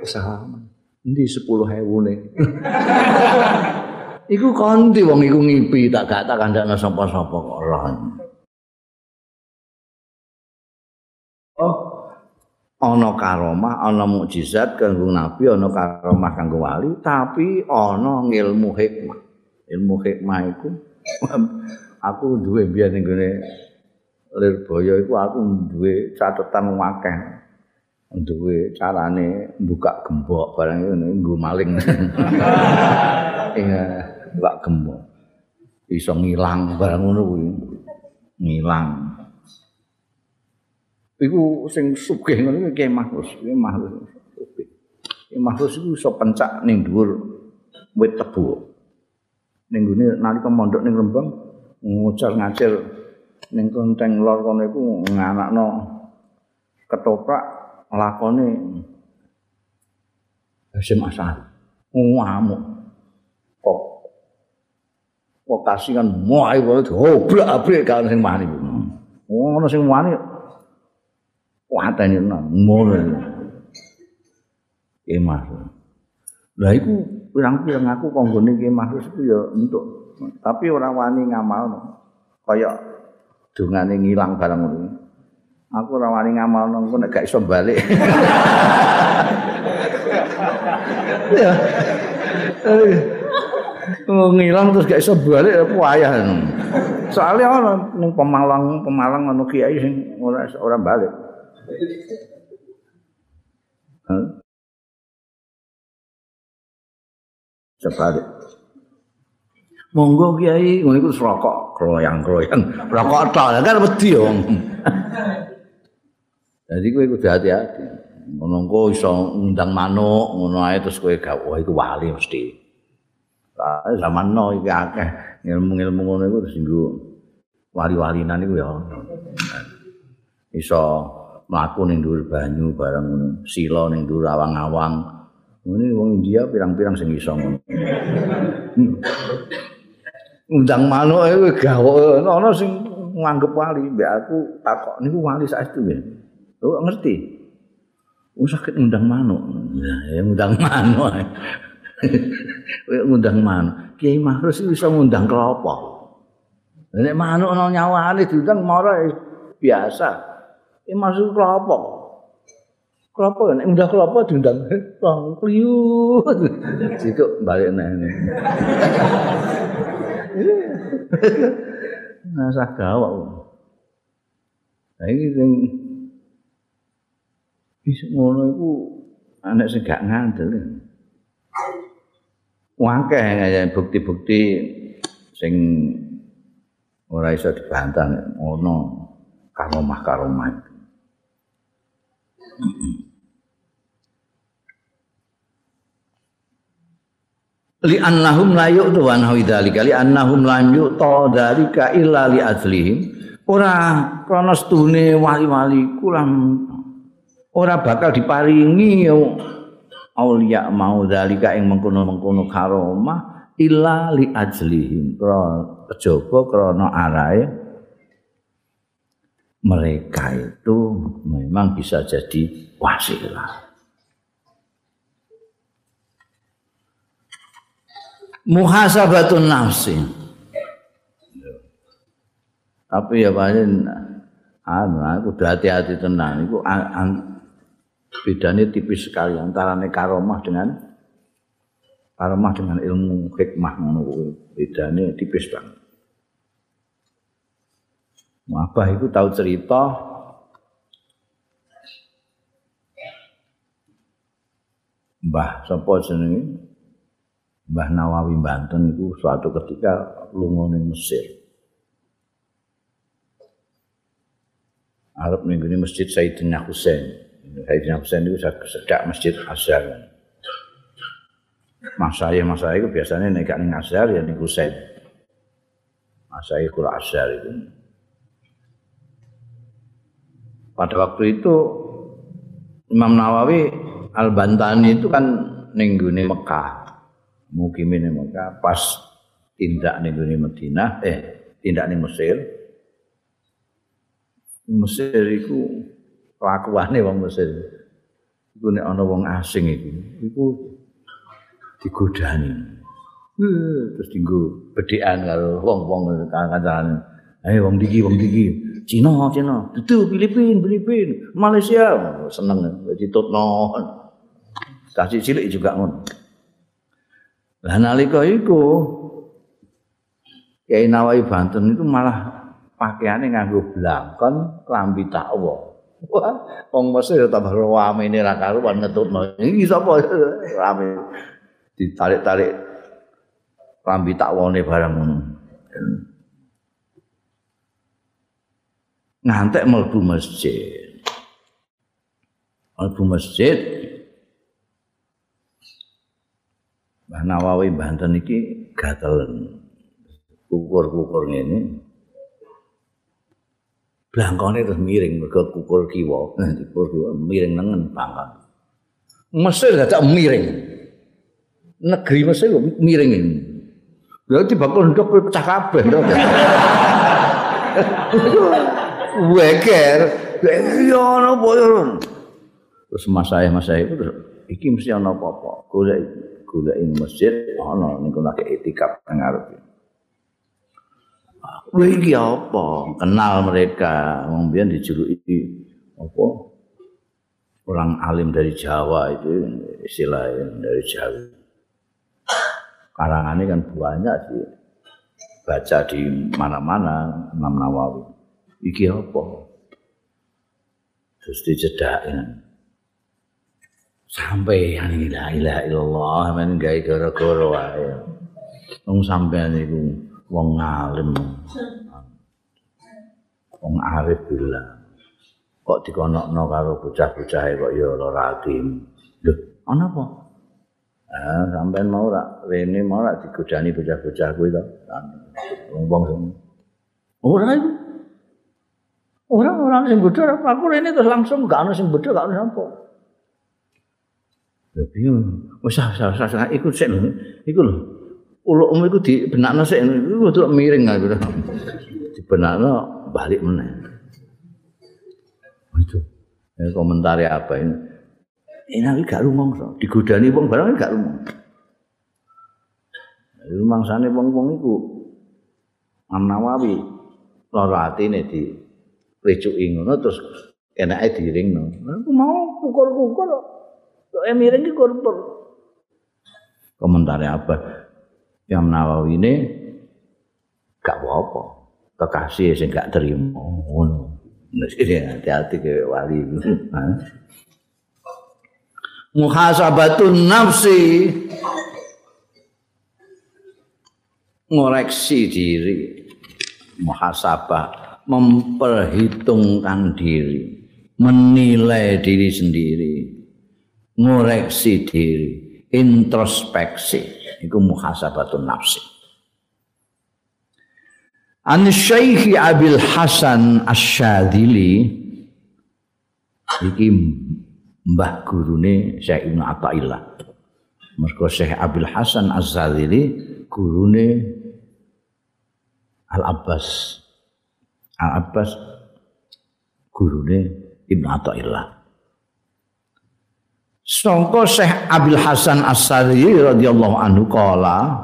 Ini sepuluh hewu nih. Iku kanthi wong iku ngipi tak gak tak kandhakno sapa-sapa kok ora. Oh, ana karomah, ana mukjizat kanggo nabi, ana karomah kanggo wali, tapi ana ilmu hikmah. Ilmu hikmah iku aku duwe biyen ning gone Lirboyo iku aku duwe catetan akeh. Duwe carane buka gembok barang itu nggo maling. Iya. mbak gemuk iso ngilang barang ngono kuwi ngilang iku sing sugih ngono iki mahfuz iki mahfuz iki mahfuz iku iso pencak ning dhuwur wit tebu ning gone nalika mondok ning Rembang ngucar ngacir ning konteng lor kono iku nganakno ketoprak lakone Hasim Asad ngamuk kok lokasi kan muai wae obrak-abrik kan sing wani. Oh, ono sing wani. Kuatane nang ngono. Kemah. Lah iku pirang-pirang aku konggone kemah iku ya entuk. Tapi ora wani ngamal. Kaya dungane ngilang barang ngono. Aku ora wani ngamal nang nek gak iso balik. Ya. Ngilang terus gak iso balik wayah. Soalnya ana ning Pemalang, Pemalang ana kiai sing ora ora balik. Huh? Sebalik. Monggo kiai ngono iku rokok, kroyang-kroyang. Rokok tok kan wedi yo. Jadi kowe kudu hati-hati. Ngono kok iso ngundang manuk, ngono ae terus kowe gak wah iku wali mesti. zaman no iki akeh ilmu-ilmu ngono iku singgo wali-walinan iku ya. Iso mlaku ning dhuwur banyu bareng ngono, sila ning dhuwur awang-awang. Ngene wong India pirang-pirang sing iso ngono. Undang manuk iku gawe ana sing nganggep wali mbek aku takok niku wali saestu ya. Oh ngerti. Oh sakit undang manuk. Ya, undang manuk. Kowe ngundang manuk. Kiai Mahrus iso ngundang kelapa. Nek manuk ana nyawane diundang mara biasa. Iki masuk kelapa. Kelapa nek ngundang kelapa diundang bang kliu. Situ balik nene. Nasa gawak. Nah ini yang Wis ngono iku anak sing gak ngandel. Wangke ya bukti-bukti sing ora iso dibantah ngono karomah-karomah. Li annahum la yu'tu wa nahwi dzalika. Li annahum lan yu'ta dzalika illa li azlihim. Ora krana stune wali-wali kurang ora bakal diparingi aulia mau dzalika ing mengkono-mengkono karomah illa li ajlihim kejaba krana arahe mereka itu memang bisa jadi wasilah muhasabatun nafsi. Tapi ya paling anu aku udah hati-hati tenang iku bedanya tipis sekali antara karomah dengan karomah dengan ilmu hikmah ngono kuwi bedane tipis banget. Apa itu tahu cerita Mbah sapa jenenge Mbah Nawawi Banten itu suatu ketika lunga ning Mesir. Arab ning ngene Masjid Sayyidina Husain. Sayyidina Husain itu sedak Masjid Azhar. Mas saya, mas saya itu biasanya naik ning Azhar ya ning Husain. Mas saya kula Azhar itu. Pada waktu itu Imam Nawawi Al-Bantani itu kan ning Mekah. Mukimin Mekah pas tindak ning gone Madinah eh tindak ning Mesir. Mesir iku kelakuane wong Mesir. Iku nek ana wong asing iku iku digodani terus dinggo bedhekan karo wong-wong kancane ayo wong diki wong diki. Cina Cina. Itu Filipin Filipin. Malaysia. Seneng. Ditutno. Kasih cilik juga ngono Lah nalika iku Kiai Nawawi Banten itu malah pakaiannya nganggo blangkon klambi takwa. Wah, wong Mesir ya tambah rame ini ra karuan ngetutno. Iki sapa rame ditarik-tarik klambi takwane barang ngono. Ngantek mlebu masjid. Mlebu masjid, Mbah Nawawi Banten iki gatelen. Kukur-kukur ngene. Blangkone terus miring mergo kukur kiwa. Kukur kiwa miring nengen pangkat. Mesir gak miring. Negeri Mesir miring ini. Berarti bakal ndok pecah kabeh ndok. Weker, ya ana apa Terus mas saya mas saya iki mesti ana apa-apa. Golek golek ing masjid ana niku lagi itikaf nang arep. Kuwi iki apa? Kenal mereka. Wong biyen dijuluki apa? Orang alim dari Jawa itu istilah dari Jawa. Karangannya kan banyak sih. Baca di mana-mana Imam Nawawi. Iki apa? Terus dicedakin. Sampai yang la ilaha illallah men gawe gara-gara wae. Wong sampean iku wong alim. Wong arif bila kok dikonokno karo bocah-bocah kok ya ora atim lho ana apa? Ah sampean mau ora rene mau ora digodani bocah-bocah kuwi to? Wong-wong sing ora iku. Orang-orang sing bodho aku rene terus langsung gak ana sing bodho gak ana sapa. Ya bingung. Wis oh, sah sah iku sik lho. Iku lho. Ulukmu iku dibenakno sik iku kudu miring aku. Dibenakno balik meneh. Oh, itu. Ya komentar apa ini? Ini gak rumong so. Digodani wong barang gak rumong. Rumang sana wong-wong iku Imam Nawawi lara atine di ricuki ngono terus enake diringno. Aku mau pukul-pukul Kok miring iki korupor. Komentarnya apa? Yang Nawawi ini gak apa-apa. Kekasih sing gak terima. Ngono. Hati-hati ke wali. muhasabatun nafsi ngoreksi diri muhasabah memperhitungkan diri menilai diri sendiri ngoreksi diri introspeksi itu muhasabatun nafsi An Syekh Abil Hasan Asyadili iki mbah gurune Syekh Ibnu Athaillah. Mergo Syekh Abil Hasan Az-Zalili gurune Al Abbas. Al Abbas gurune Ibnu Athaillah. Sangka Syekh Abil Hasan As-Zalili radhiyallahu anhu kala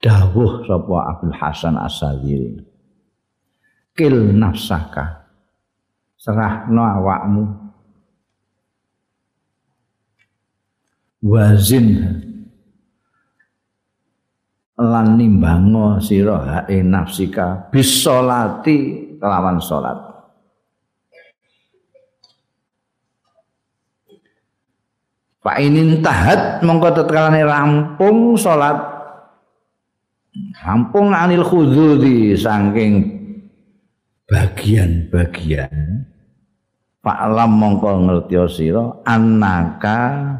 dawuh sapa Abdul Hasan As-Sadiri kil nafsaka serahno awakmu. Wazin lan nimbango sira hae nafsika bisolati kelawan salat Pak ini tahat mongko tetkane rampung salat. Rampung anil khududi saking bagian-bagian. Pak Lam mongko ngerti sira anaka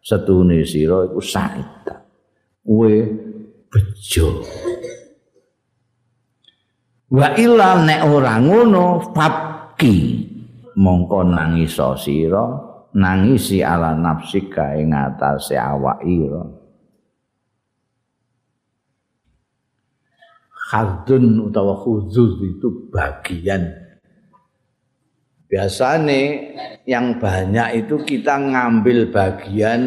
setune sira iku saita kowe bejo. Wa ila nek ora ngono fabki. Mongko nangis sira nangisi ala nafsika ing atase awak ira. Khadun utawa khuzuz itu bagian. Biasanya yang banyak itu kita ngambil bagian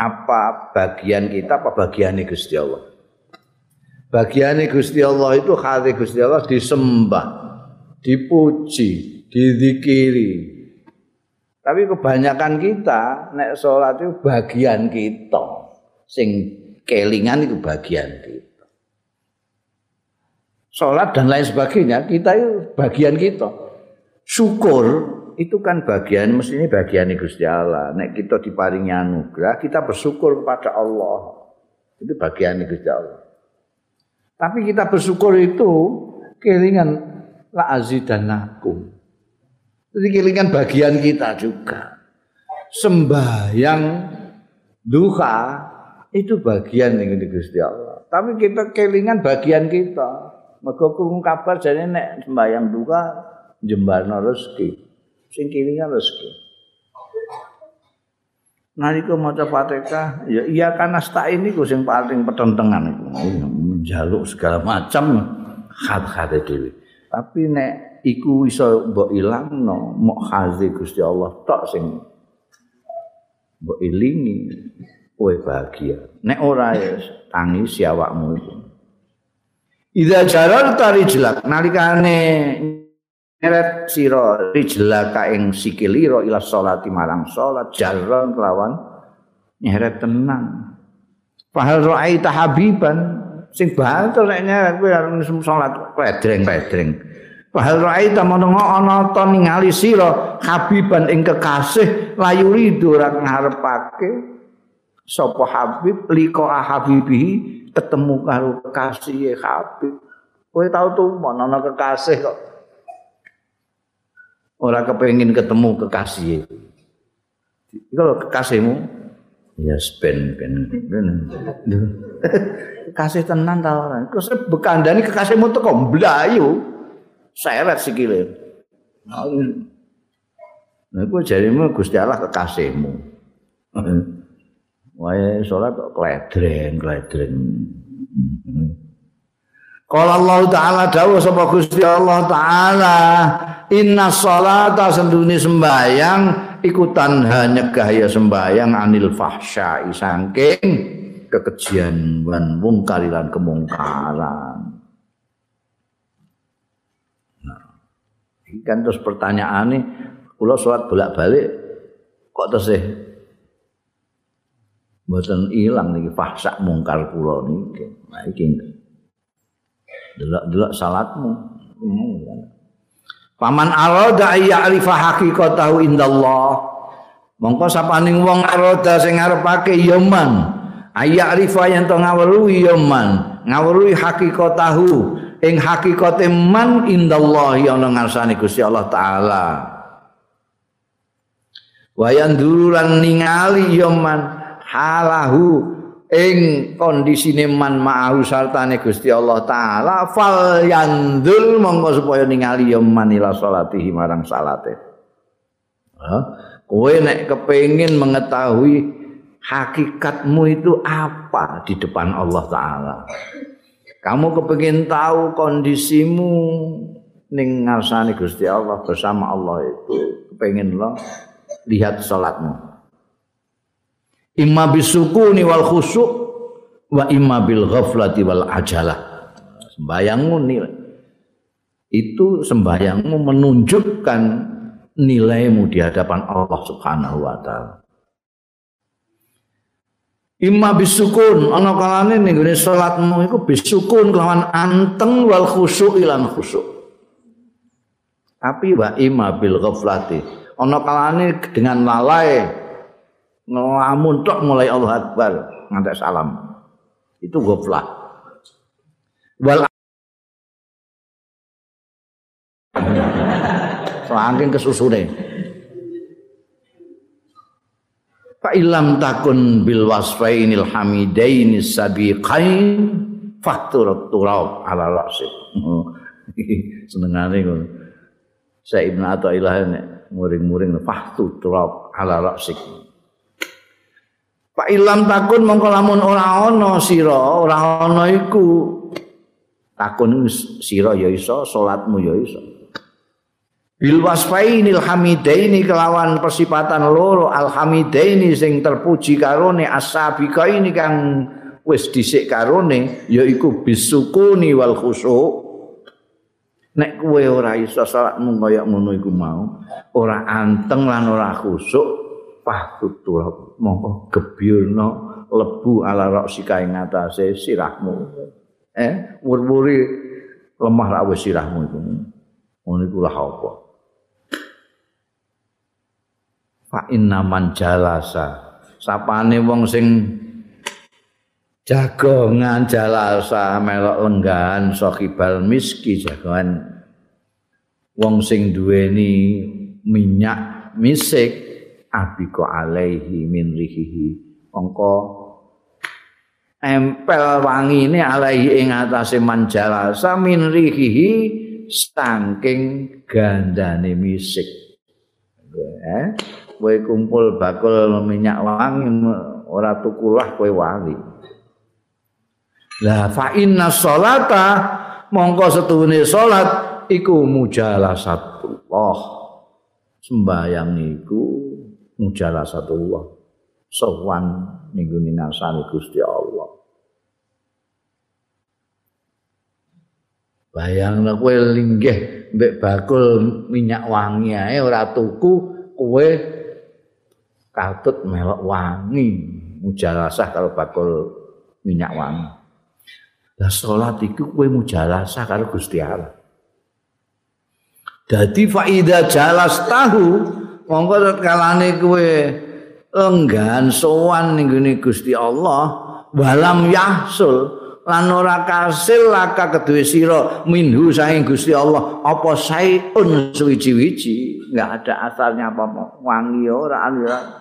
apa? Bagian kita apa bagian Gusti Allah? Bagian Gusti Allah itu hati Gusti Allah disembah dipuji dizikiri tapi kebanyakan kita nek sholat itu bagian kita sing kelingan itu bagian kita sholat dan lain sebagainya, kita itu bagian kita. Syukur itu kan bagian, mestinya bagian Gusti Allah. Nek kita diparingi anugerah, kita bersyukur kepada Allah. Itu bagian Gusti Allah. Tapi kita bersyukur itu kelingan la azidanakum. Jadi kelingan bagian kita juga. Sembahyang duha itu bagian yang Gusti Allah. Tapi kita kelingan bagian kita. Mergo krungu kabar jane nek sembayang duka jembarno rezeki. Sing kilingan rezeki. Nalika maca Fatihah, ya iya kan asta ini ku sing paling petentengan iku. Njaluk segala macam khat-khat dhewe. Tapi nek iku iso mbok ilangno, mok hazi Gusti Allah tok sing mbok ilingi kowe bahagia. Nek ora ya tangis awakmu itu. Ida jarar tari jelak nalikane nyeret sira rijlaka ing sikilira ila salati marang salat jaron kelawan nyeret tenang. Fahal ra'aita habiban sing banter nek nyeret kowe arep salat pedreng-pedreng. Fahal ra'aita menengo ana ta ningali sira habiban ing kekasih layuri ora ngarepake sapa habib liko habibihi ketemu karo kekasih Habib. Kowe tau tuh ana kekasih kok. Ora kepengin ketemu kekasih. Iku lho kekasihmu. Ya ben ben. Kekasih tenan ta ora? Terus bekandani kekasihmu teko mblayu. Seret sikile. Nah, iku jarimu Gusti Allah kekasihmu. Wae salat kok kledreng, kledreng. Qala Allah taala dawuh sapa Gusti Allah taala, "Inna sholata sendune sembayang iku tanha nyegah ya sembayang anil fahsya saking kekejian wan mungkar lan kemungkaran." Nah, ini kan terus pertanyaan nih, kalau sholat bolak-balik, kok terus mboten ilang niki fahsak mungkar kula niki. Nah iki. Delok-delok salatmu. Paman arada ya'rifa haqiqatahu indallah. Mongko sapaning wong arada sing ngarepake ya man. Aya'rifa yen to ngawruhi ya man. Ngawruhi haqiqatahu ing hakikate man indallah ana ngarsane Gusti Allah taala. Wayan durulan ningali ya man halahu ing kondisine man ma'ahu sartane Gusti Allah taala fal yandul monggo supaya ningali ya manila salatihi marang salate. Ha? Kowe nek kepengin mengetahui hakikatmu itu apa di depan Allah taala. Kamu kepengin tahu kondisimu ning Gusti Allah bersama Allah itu kepengin lo lihat salatmu. imma bisukuni wal khusyuk wa imma bil ghaflati wal ajalah sembayangmu nilai itu sembayangmu menunjukkan nilaimu di hadapan Allah Subhanahu wa taala Imma bisukun. Ana kalane ning gone salatmu iku bisukun kelawan anteng wal khusyuk ilan khusyuk. Tapi wa imma bil ghaflati. Ana kalane dengan lalai ngelamun tok mulai Allah Akbar ngantek salam. Itu goflah wal saking kesusune fa ilam takun bil wasfainil hamidain sabiqain faktur turab ala rasid senengane ngono Saya Ibnu Athaillah muring-muring faktur turab ala rasid Pak ilam takun mongko lamun ora ana sira, ora ana iku. Takun sira ya iso, salatmu ya iso. Bil wasfainil hamidaini kelawan persipatan loro. Alhamidaini sing terpuji karone. Asabiqa ini kang wis dhisik karone yaiku bisukuni wal khusyuk. Nek kowe ora iso salatmu kaya ngono iku mau, ora anteng lan ora khusyuk, fahtut turab mongko gebyurna lebu ala roksika ing ngatasé sirahmu. Eh wur-wuri lemah ra sirahmu iku. Ngono iku lah apa fa inna man jalasa. Sapane wong sing jagongan jalasa melok lenggahan sokibal miski jagongan wong sing duweni minyak misik abiko alaihi min rihihi. Mongko empel wangi ini alaihi ing atase manjalasa min rihihi saking gandane misik. Eh kowe kumpul bakul minyak wangi ora tukulah kowe wangi lah fa inna sholata mongko setuhune salat iku mujalasatullah. Sembayang iku mujalasatullah. Sowan minggu Gusti Allah. Bayang kowe linggih mbek bakul minyak wangi ae ora tuku kowe katut melok wangi. Mujalasah kalau bakul minyak wangi. Lah salat iku kowe mujalasah karo Gusti Allah. Dadi faida jalas tahu monggo kalane kowe enggan sowan ning Gusti Allah walam yahsul lan ora kasil laka kedue sira minhu saing Gusti Allah apa saiun suwiji-wiji enggak ada asalnya apa wangi ora ora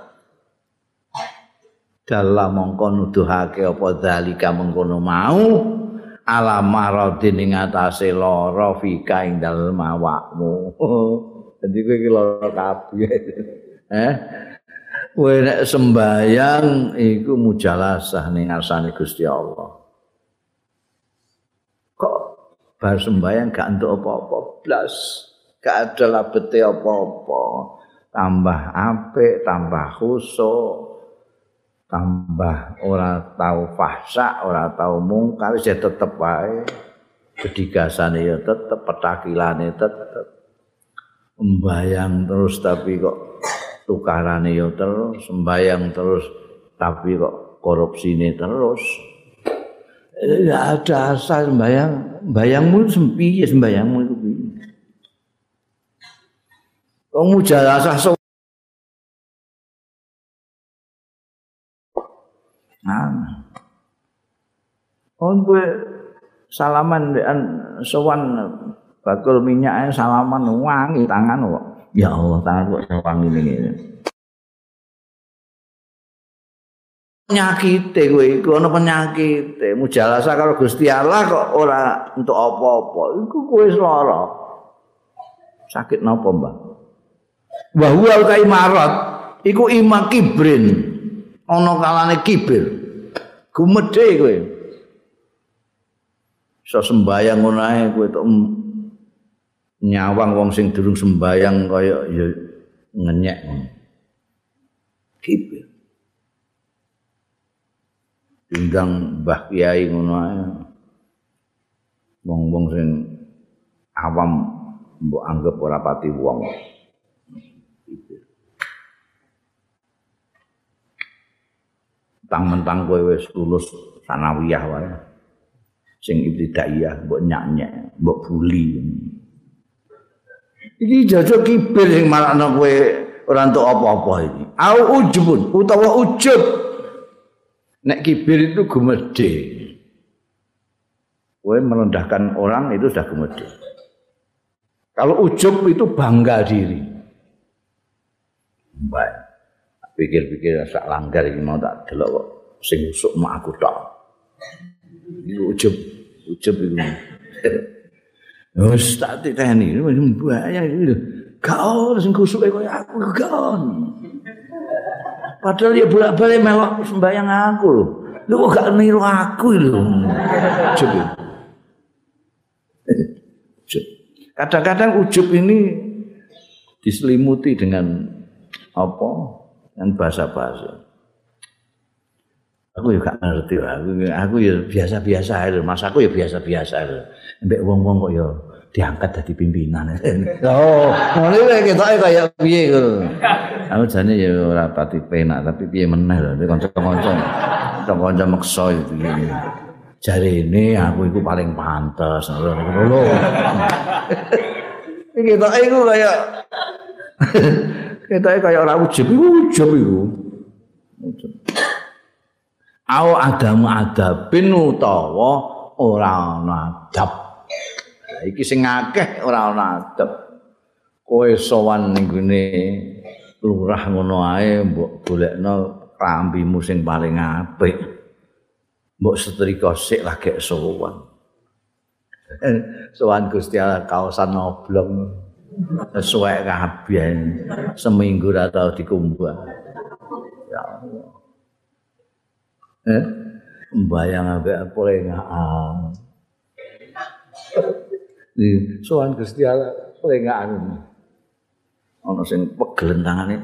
dalam mongko nuduhake apa dalika mengkono mau ala maradin ing atase lara fika ing dalem awakmu Jadi kowe iki lara kabeh. Eh? Kowe nek sembayang iku mujalasah ning ngarsane Gusti Allah. Kok bar sembayang gak entuk apa-apa blas. Gak ada labete apa-apa. Tambah apik, tambah khusyuk. Tambah ora tau fahsa, ora tau mungkar, ya tetep wae. Kedigasane ya tetep, petakilane tetep. sembayang terus tapi kok tukarane ya terus sembayang terus tapi kok korupsine terus ya ada asal sembayang bayangmu sempi ya sembayangmu itu Wong mujalasah Nah. Oh, gue salaman dengan sowan bakul minyaknya salaman wangi tangan kok. Ya Allah, tangan kok wangi ini. Penyakit kowe iku ana penyakit. Mujalasah karo Gusti Allah kok ora untuk apa-apa. Iku kowe lara. Sakit napa, Mbak? Wa huwa kaimarat iku ima kibrin. Ana kalane kibir. Gumedhe kowe. Iso sembayang ngono ae kowe nyawang wong sing durung sembayang kaya ya ngenyek kibir. Tinggang Mbah Kiai ngono ae. Wong-wong sing awam mbok anggap ora pati wong mentang-mentang kowe wis lulus sanawiyah wae. Sing ibtidaiyah mbok nyak-nyak, mbok buli. Iki jajo kibir sing marakno kowe ora entuk apa-apa iki. Au ujubun utawa ujub. Nek kibir itu gumedhe. Kowe merendahkan orang itu sudah gumedhe. Kalau ujub itu bangga diri. Baik. Pikir-pikir sak langgar iki mau tak delok kok sing usuk mak aku tok. Iku ujub, ujub iku. Wes tak titeni, bahaya iki. Gak ono sing kusuke koyo aku gak Padahal ya bolak-balik melok sembayang aku lho. Lu kok gak niru aku lho. Ujub. ujub. Kadang-kadang ujub ini diselimuti dengan apa? Kan bahasa-bahasa. Aku juga ngerti aku, aku ya biasa-biasa aja, mas aku ya biasa-biasa aja. Mbak wong-wong kok ya diangkat jadi pimpinan. oh, mulai kita kayak piye gitu. Aku jane ya ora pati penak tapi piye meneh lho, kanca-kanca. Kanca-kanca maksa itu. Jari ini aku itu paling pantas. Lho. Kita itu kayak Kita kayak orang ujub, ujub itu. Au adamu adabin utawa ora ana adab. Iki sing akeh ora ana adab. Kowe sowan ning lurah ngono ae mbok golekno rambimu sing paling apik. Mbok setrika sik lagi sowan. sowan Gusti Allah kaosan oblong. Sesuai kabeh. Seminggu ra tau dikumbah. Ya eh? Mbayang ambek pelengahan di sowan Gusti Allah pelengahan ana sing pegelen tangane.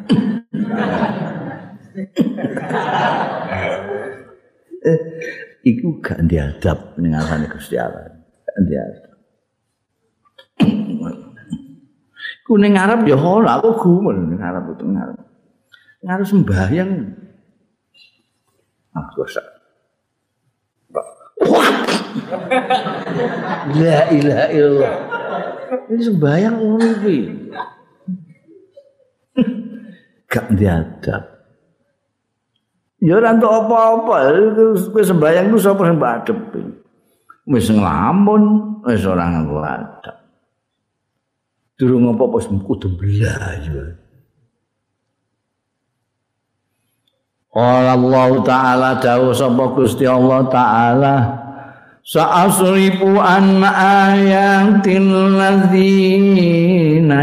Eh iku gak diadab ning ngarane Gusti Allah. Gak diadab kuning Arab ya ora aku gumun Arab itu ngarep. Ngarep sembahyang. Ah dosa. La ilaha illallah. Ini sembahyang ngono iki. Gak diadab. Ya ora entuk apa-apa, kowe sembahyang ku sapa sing badhep. Wis nglamun, wis ora adab. Durung apa-apa kudu belajar. Allah Ta'ala dawuh sapa Gusti Allah Ta'ala Sa'asrifu an ayatil ladzina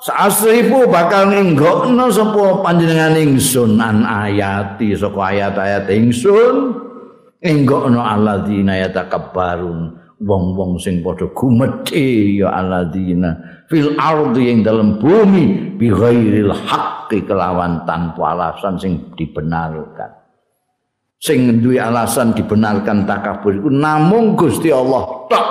Sa'asrifu bakal nginggokno sapa panjenengan ingsun an ayati saka ayat-ayat ingsun nginggokno alladzina yatakabbarun wong-wong sing padha gumedhe ya alladzina fil ardi ing dalam bumi bi ghairil haqqi kelawan tanpa alasan sing dibenarkan. Sing duwe alasan dibenarkan takabur iku namung Gusti Allah tok.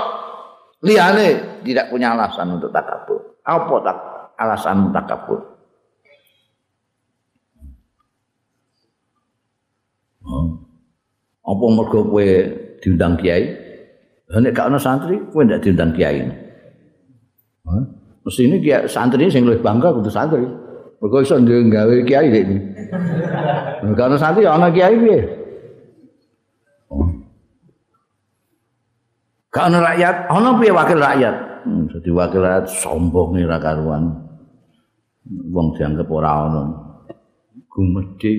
Liyane tidak punya alasan untuk takabur. Apa takabur alasan takabur. Oh. Apa mergo kowe diundang kiai? Nek gak ana santri, kowe ndak diundang kiai. Mesti ini kiai santri sing luwih bangga kudu santri. Mergo iso nggawe kiai iki. Nek ana santri ana kiai piye? Oh. Gak ana rakyat, ana piye wakil rakyat? Hmm, jadi wakil rakyat sombong ora karuan. Wong dianggap ora ana. Gumedhe.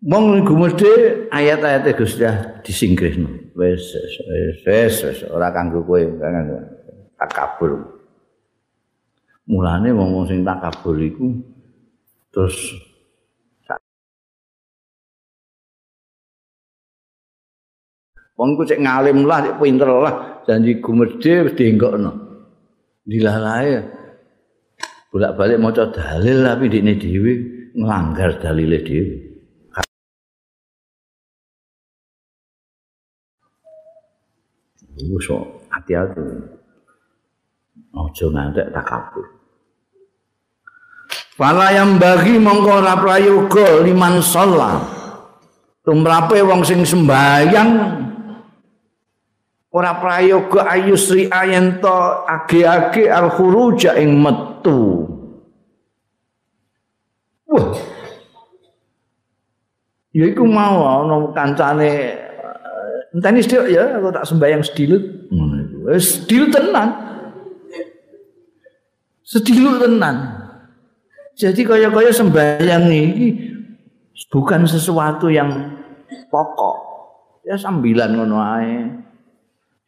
Wong gumedhe ayat-ayat Gusti disingkrihno. Wis wis wis ora kanggo kowe, takabur. Mulane wong sing takabur iku terus Wong ku cek ngalim lah, cek pinter lah, janji gumedhe wis dienggokno. Dilalae. Bolak-balik maca dalil tapi dikne dhewe nglanggar dalile dhewe. Wes hati-hati. Aja ngantek takabur. Fala yang bagi mongko ora prayoga liman sholat. Tumrape wong sing sembayang ora prayoga ayusri ayento age-age al khuruja ing metu. Wah. Ya iku mau ana kancane enteni sithik ya aku tak sembayang sedilut. Ngono wis tenan. Sedilut tenan. Jadi kaya-kaya sembayang ini bukan sesuatu yang pokok. Ya sambilan ngono ae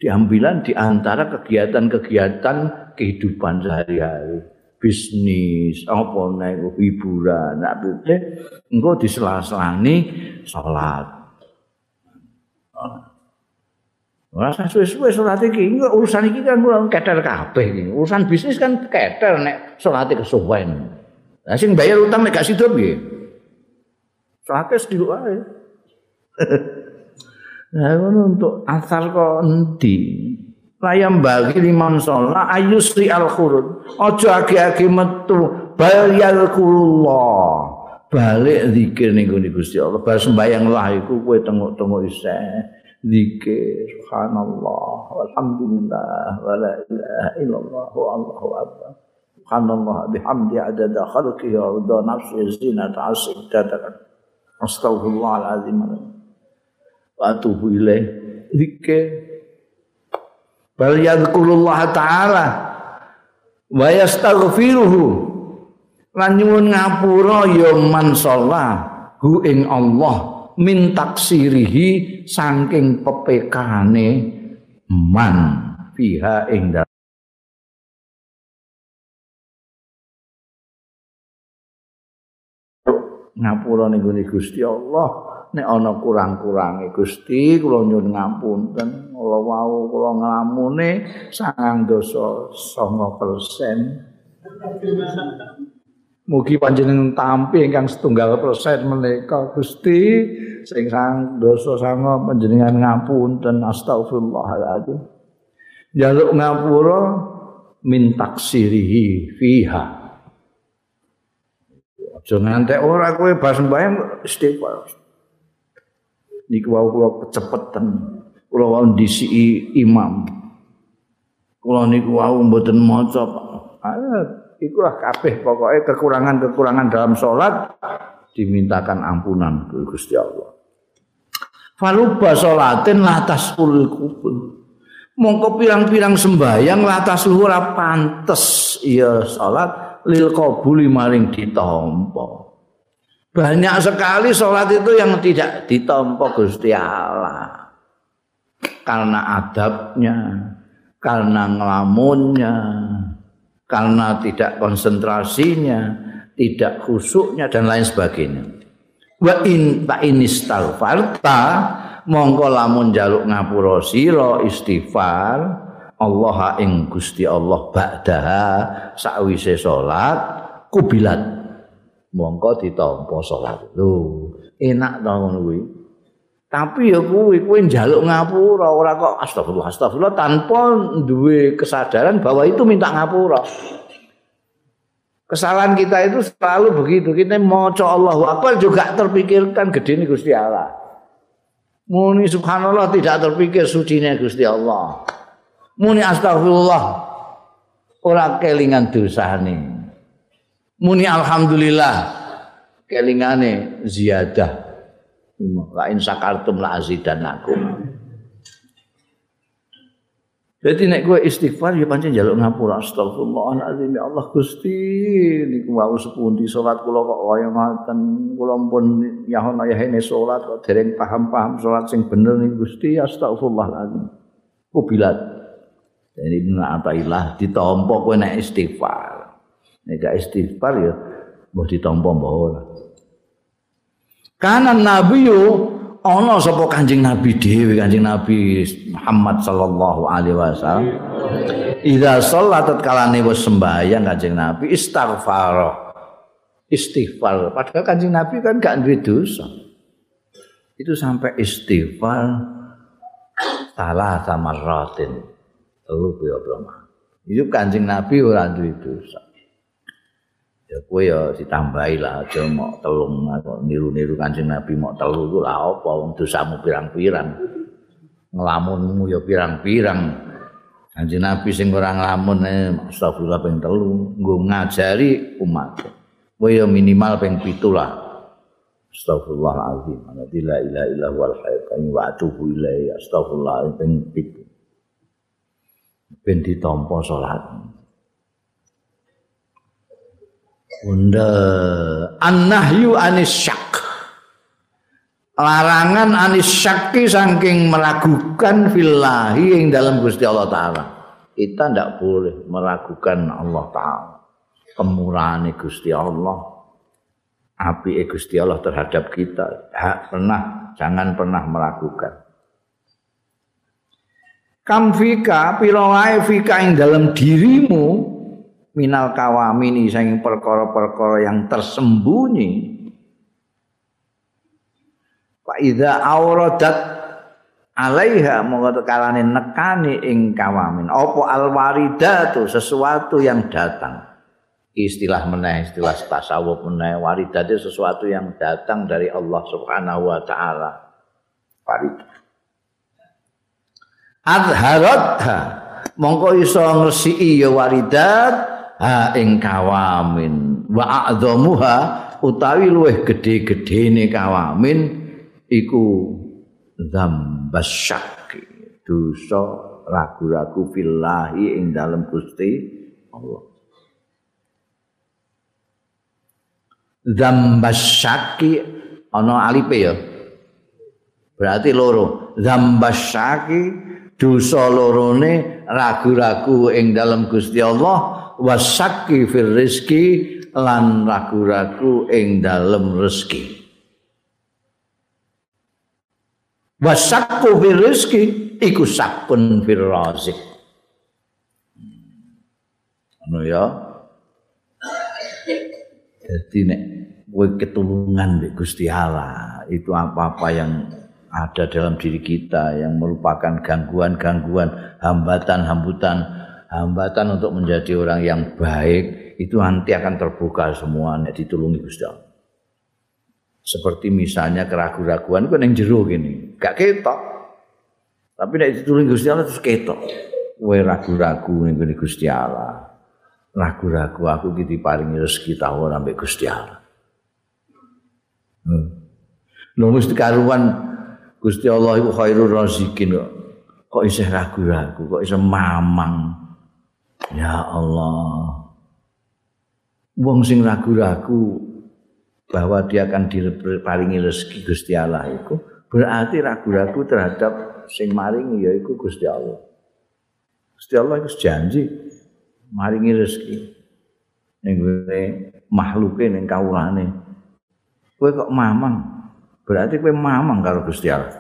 diambilan di antara kegiatan-kegiatan kehidupan sehari-hari bisnis apa nek hiburan nek engko disela-selani salat Ora suwe-suwe salat iki, urusan iki kan kula keter kabeh iki. Urusan bisnis kan keter nek salat kesuwen. Lah sing bayar utang nek gak sida piye? Salat wis dulu ae. Nah, ngono untuk asal kok endi? Layam bagi liman sholat ayusri al khurud. Ojo agi-agi metu bal yalkulullah. Balik zikir ning Gusti Allah. Bar sembayang lah iku kowe tengok-tengok isih. zikir subhanallah walhamdulillah wala ilaha illallah wallahu akbar subhanallah bihamdi adada khalqihi wa rida nafsi zinata asik dadakan astagfirullahalazim wa atubu ilaih zikir. Bal yadhkurullah ta'ala. Wa yastaghfiruhu lan nyuwun ngapura ya man hu ing Allah min taksirihi saking pepekane man fiha ing ngapura ning Gusti Allah nek ana kurang-kurange Gusti kula nyuwun ngapunten kula wau kula nglamune sangang dosa 9% Mugi panjenengan tampi ingkang setunggal persen menika Gusti sing sang dosa sanga panjenengan ngapunten astagfirullahaladzim. Jaluk ngapura min taksirihi fiha. Aja ngantek ora kowe bas mbayang istighfar. Niku wau kula kecepetan. Kula wau disiki imam. Kula niku wau mboten maca. Ikulah kabeh pokoknya kekurangan-kekurangan dalam sholat dimintakan ampunan ke Gusti Allah. Faluba sholatin latas kubun. Mongko pirang-pirang sembayang latas luhur pantes iya sholat lil qabuli maring ditompo. Banyak sekali sholat itu yang tidak ditompo Gusti Allah. Karena adabnya, karena ngelamunnya, karena tidak konsentrasinya, tidak khusuknya dan lain sebagainya. Wa in ta in istaghfarta mongko lamun jaluk ngapura sira istighfar Allah ing Gusti Allah ba'daha sakwise salat kubilat mongko ditampa salat lho enak to ngono kuwi tapi ya kuwi kuwi njaluk ngapura ora kok astagfirullah astagfirullah tanpa duwe kesadaran bahwa itu minta ngapura Kesalahan kita itu selalu begitu. Kita mau Allahu Akbar juga terpikirkan gede ini Gusti Allah. Muni subhanallah tidak terpikir sucinya Gusti Allah. Muni astagfirullah ora kelingan dosane. Muni alhamdulillah kelingane ziyadah. Lain sakartum la azidannakum. Jadi nek kowe istighfar ya pancen njaluk ngapura astagfirullahalazim ya Allah Gusti niku wau sepundi salat kula kok kaya ngoten kula pun yahon yahene salat kok dereng paham-paham salat sing bener niku Gusti astagfirullahalazim. Kubilat. Jadi benar atailah ditampa kowe nek istighfar. Nek gak istighfar ya mbah ditampa mbah ora. Kanan yo ana sapa Kanjeng Nabi dhewe Kanjeng Nabi Muhammad sallallahu alaihi wasallam. Idza sholatat kalane wis sembahyang Kanjeng Nabi istighfar. Istighfar. Padahal Kanjeng Nabi kan gak duwe itu sampai istighfar salah sama rotin telu ya Brahma itu Kanjeng Nabi ora duwe dosa ya kowe ya ditambahi lah aja mau telung niru-niru Kanjeng Nabi mau telu ku lah apa wong dosamu pirang-pirang ngelamunmu ya pirang-pirang Kanjeng Nabi sing ora nglamun eh, astagfirullah ping telu nggo ngajari umat kowe ya minimal ping 7 lah Astagfirullahaladzim. La ilaha illallah wal hayyul wa atubu ilaihi. Astagfirullah ping 7. Ben ditampa salat. Bunda. An-nahyu anis syak Larangan anis syaki saking meragukan fillahi yang dalam Gusti Allah Ta'ala. Kita tidak boleh meragukan Allah Ta'ala. Kemurahan Gusti Allah. Api Gusti Allah terhadap kita. Hak pernah, jangan pernah meragukan. Kam fika, pilawai fika yang dalam dirimu minal kawamini saking perkara-perkara yang tersembunyi. Fa idza auradat alaiha monggo kalane nekani ing kawamin. Apa alwaridatu sesuatu yang datang. Istilah meneh istilah tasawuf meneh waridat itu sesuatu yang datang dari Allah Subhanahu wa taala. Warid adharat mongko iso ngresiki ya waridat ha ing kawamin. Wa a'dhamuha utawi luweh gedhe-gedhene kawamin iku dzambasyak dosa ragu-ragu fillahi ing dalem Gusti Allah. Dzambasyaki ana alipe ya? Berarti loro. Dzambasyaki dosa lorone ragu-ragu ing dalem Gusti Allah wasaki fil rizki lan ragu-ragu ing dalem rezeki. Wasakku fil rizki iku sakun fil razik ngono ya. Jadi nek kowe ketulungan di Gusti Allah itu apa-apa yang ada dalam diri kita yang merupakan gangguan-gangguan hambatan-hambutan hambatan untuk menjadi orang yang baik itu nanti akan terbuka semua nek ditulungi Gusti Allah. Seperti misalnya keraguan-raguan kan yang jero gini, gak ketok. Tapi nek ditulungi Gusti Allah terus ketok. Kowe ragu-ragu ning Gusti Allah. Ragu-ragu aku iki diparingi rezeki ta ora mbek Gusti Allah. Hmm. Lho karuan Gusti Allah iku khairur razikin kok. Kok isih ragu-ragu, kok isih mamang. Ya Allah. Wong sing ragu-ragu bahwa dia akan diparingi rezeki Gusti Allah itu berarti ragu-ragu terhadap sing maringi yaiku Gusti Allah. Gusti Allah itu janji maringi rezeki ning makhluke ning kawulane. Kowe kok mamang? Berarti kowe mamang karo Gusti Allah.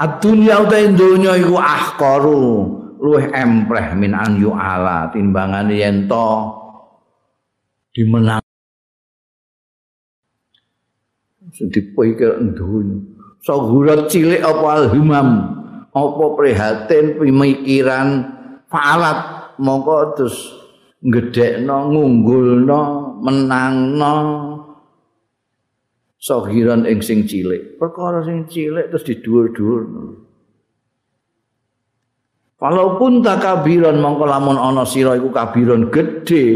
Ad-dunya utahe donya iku ahqaru luwih empreh min an yu'ala timbangan yen to dimenang. Dipikir ndun sagurat cilik apa alhimam? Apa prihatin pemikiran faalat? Mongko terus gedekno ngunggulno menangno. Sagiran ing sing cilik. Perkara sing cilik terus didhuwur-dhuwur Walaupun takabiran mongko lamun ana sira iku kabiran gedhe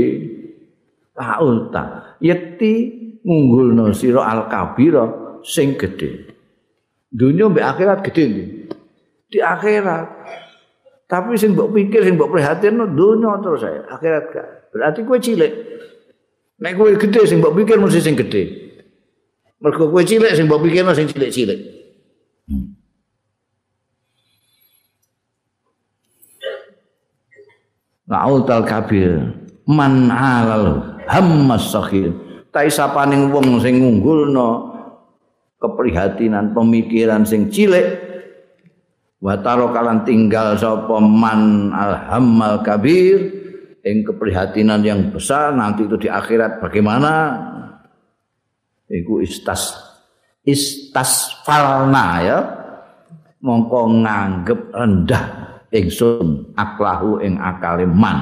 taulta yekti ngunggulno sira al kabira sing gedhe. Dunya mbek akhirat gedhe di akhirat. Tapi sing mbok pikir sing mbok prihatin dunya terus saya akhirat gak. Berarti kowe cilik. Nek kowe gedhe sing mbok pikir mesti sing gedhe. Mergo kowe cilik sing mbok pikirno sing cilik-cilik. Hmm. La'utal kabir. Man alal hammas sakhir. Tai sapaning wong sing ngunggulno keprihatinan pemikiran sing cilik. Wa kalan tinggal sapa man alhammal kabir. Ing keprihatinan yang besar nanti itu di akhirat bagaimana? Iku istas istasfalna ya. Mongko nganggep rendah ingsun aklahu ing akale man.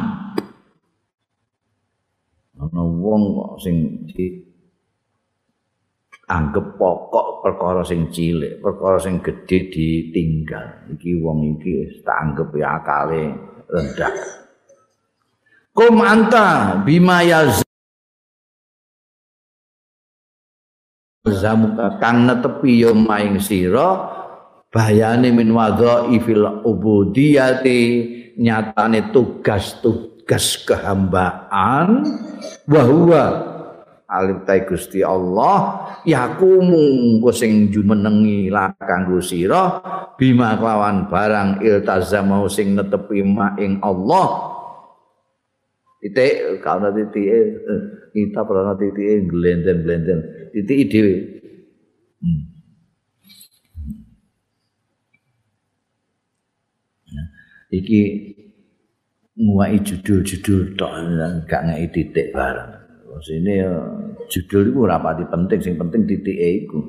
Ana wong kok sing di anggap pokok perkara sing cilik perkara sing gedhe ditinggal. Iki wong iki tak anggap ya akale rendah. Kum anta bima yaz zamuka kang netepi yo maing sira bayane min wadhaifil ubudiyati nyatane tugas-tugas kehambaan wa huwa alim ta Gusti Allah yakumu sing jumenengi kanggo sira bima lawan barang iltazamau sing netepi ma ing Allah. Titik kalau titik kita pernah titik glenden glenden titik dhewe. Hmm. Iki nguwai judul-judul tok gak ngeki titik bareng. Terus ini judul itu rapati penting, sing penting titik e iku.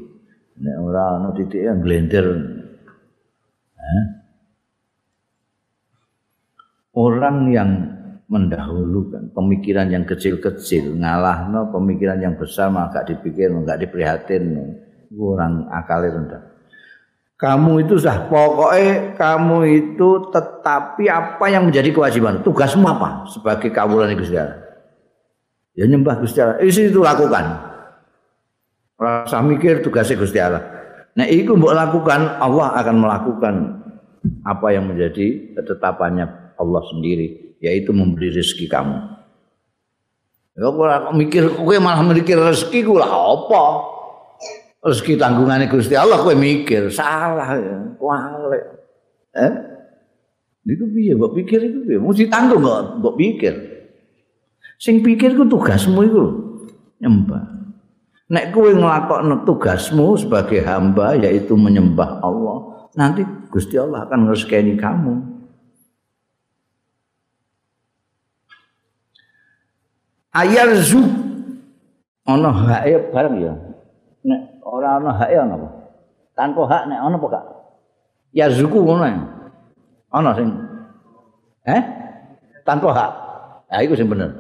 Nek ora ana titik e glender. Orang yang mendahulukan pemikiran yang kecil-kecil ngalahno pemikiran yang besar maka dipikir enggak diprihatin orang akalnya rendah kamu itu sah pokoknya kamu itu tetapi apa yang menjadi kewajiban? Tugasmu apa? Sebagai kawulan Gusti Allah. Ya nyembah Gusti Allah. Isi itu lakukan. Rasa mikir tugasnya Gusti Allah. Nah itu mbok lakukan Allah akan melakukan apa yang menjadi ketetapannya Allah sendiri yaitu memberi rezeki kamu. Ya kok mikir kowe malah mikir rezeki ku lah apa rezeki tanggungane Gusti Allah kowe mikir. Salah ya. Kuale eh? Niku piye? Mbok pikir iku piye? Mesti tanggung kok mbok pikir. Sing pikir ku tugasmu iku nyembah. Nek kowe nglakokno tugasmu sebagai hamba yaitu menyembah Allah nanti Gusti Allah akan ngrezekeni kamu. Ayarzu. Ana hae bareng ya? Nek ora ana hak ya napa tanpa hak nek ana apa gak? Ya zuku ngono ana sing eh? Tanpa hak. Ya iku sing bener.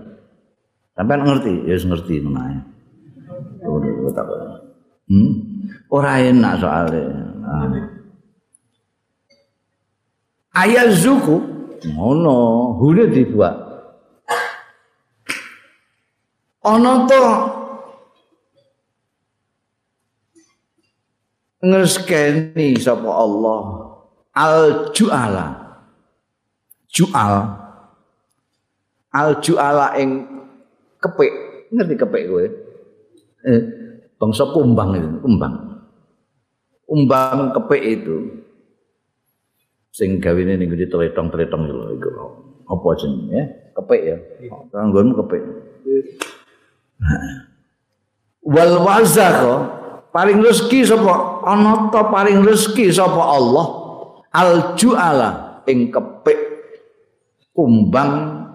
Sampean ngerti? Ya ngerti menae hmm? Ora enak soalnya. Ayat zuku ngono hune dibuat. Ana to ngeskeni sapa Allah. Al juala. Jual. Al juala ing kepik. Ngerti kepik kowe? Eh, bangsa kumbang itu kumbang. Umbang kepik itu sing gawene ning ngendi? Tretong-tretong iku. Apa jenenge ya kepik ya? Kanggonmu kepik. Wal wazakh paling rezeki sapa? Ana ta paling rezeki sapa Allah? Al juala ing kepik kumbang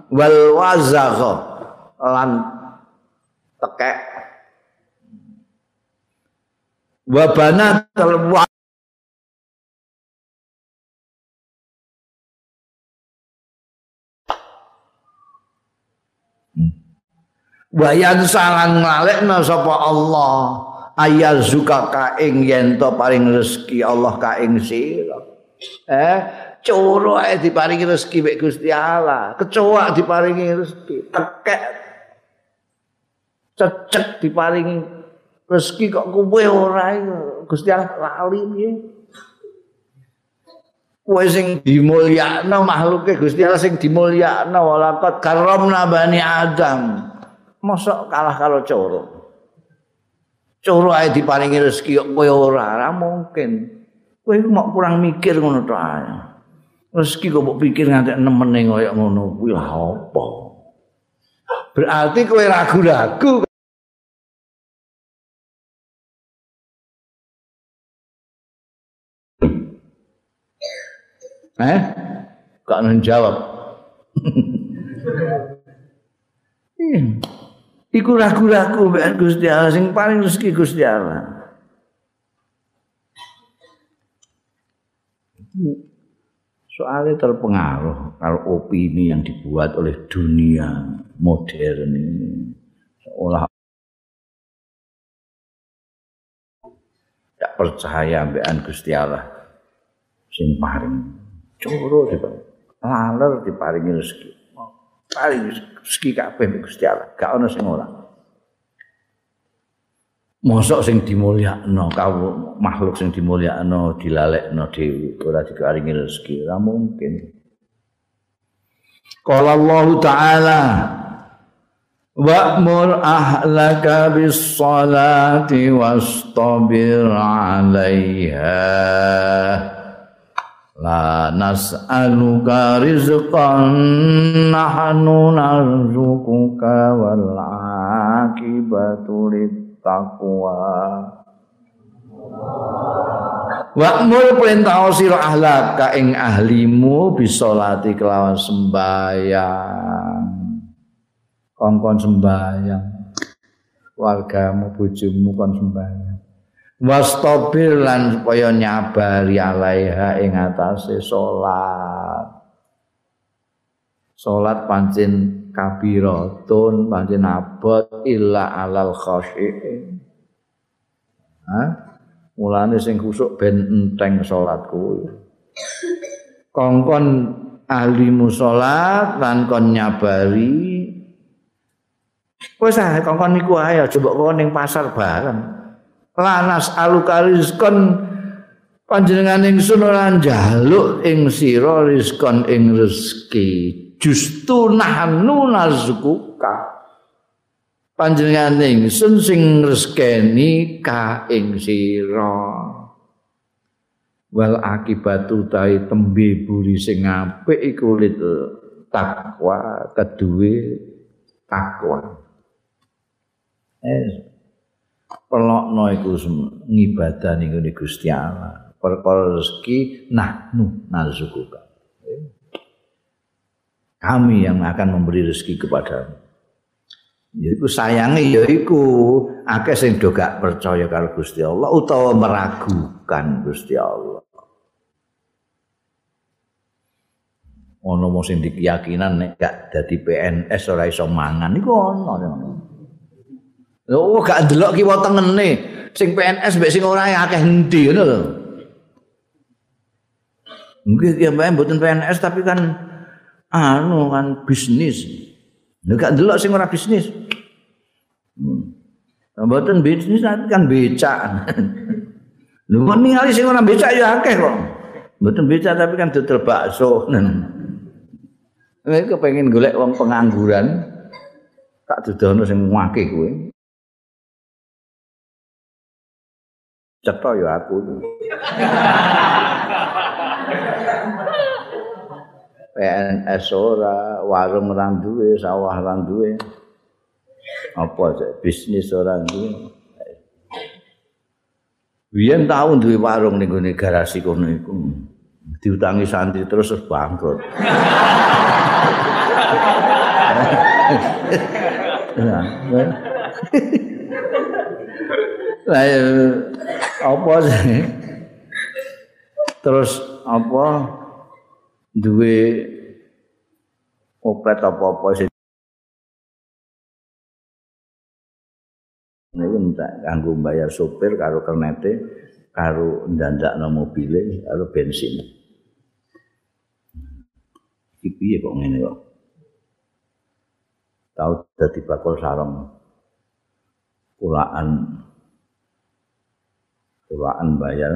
wal wazagha lan tekek. Wabana terwa Wayan salan ngalekna sapa Allah ayazuka ka ing yen to paring rezeki Allah ka ing sira. Eh coro ae diparingi rezeki mek Gusti Allah. Kecoa diparingi rezeki. Tekek. Cecek diparingi rezeki kok kowe ora Gusti Allah lali piye? Kowe sing dimulyakno makhluke Gusti Allah sing dimulyakno walaqad karramna bani Adam. Mosok kalah karo coro coro ae diparingi rezeki kok kowe ora? Ora mungkin. Kowe mau kurang mikir ngono to ae rezeki kok mbok pikir nganti nemene koyo ngono kuwi lah apa? Berarti kowe ragu-ragu. Eh? Gak menjawab. Iku ragu-ragu mbek Gusti Allah sing paling rezeki Gusti Allah. Soalnya terpengaruh kalau opini yang dibuat oleh dunia modern ini. Seolah tidak percaya ambekan Gusti Allah. Sing paling coro diparingi laler diparingi rezeki paling rezeki kabeh Gusti Allah. Gak ono sing ora. Mosok sing dimulyakno kau makhluk sing dimulyakno dilalekno dhewe ora diparingi rezeki. Ora mungkin. Qala Allah Ta'ala Wa'mur ahlaka bis salati wastabir 'alaiha La nas'aluka rizqan nahnu narzuquka wal akibatu taqwa Wa'mur perintah sira ahlaka ing ahlimu bisolati kelawan sembayang kongkon sembayang wargamu bojomu kon sembayang wastabir lan supaya nyabari alaiha ing atase salat. Salat pancen kabiratun pancen abot illa alal khashiin. Ha mulane sing khusuk ben enteng salat kuwi kongkon ahli musolat lan kon nyabari. Wis ah kongkon niku ae kok ning pasar bareng lanas aluka rizkon panjenengan ingsun ora njaluk ing sira rizkon ing rezeki. Justu nahnu nazkuka panjenengan ingsun sing rezekeni ka ing sira. Wal akibatu tai tembe buri sing apik iku takwa keduwe takwa. Eh pelokno iku ngibadah ning Gusti Allah. Perkara rezeki nahnu narzukuka. Kami yang akan memberi rezeki kepadamu. Yaiku sayangi yaiku akeh sing do gak percaya karo Gusti Allah utawa meragukan Gusti Allah. Ono mau sing dikeyakinan nek gak dadi PNS ora iso mangan iku ono. Oh gak ndelok kiwa tengene. Sing PNS mbek sing ora akeh endi ngono lho. Mungkin ya mbak mboten PNS tapi kan anu kan bisnis. Nek gak ndelok sing ora bisnis. Hmm. Mboten bisnis kan becak. Lho men ningali sing ora becak ya akeh kok. Mboten becak tapi kan dodol bakso. Nek kepengin golek wong pengangguran tak dudono sing ngake kowe. Cetha ya aku. PNS ora, warung ora duwe, sawah ora duwe. Apa sih bisnis ora duwe. Biyen tau duwe warung ning gone garasi kono iku. Diutangi santri terus bangkrut. Ya. Lah apa sih? Terus apa duwe opet apa-apa sih? Ini entek kanggo bayar sopir karo kernete karo ndandakno mobile karo bensin. Iki piye kok ngene kok? Tau dadi bakul sarung. Kulaan kulaan bayar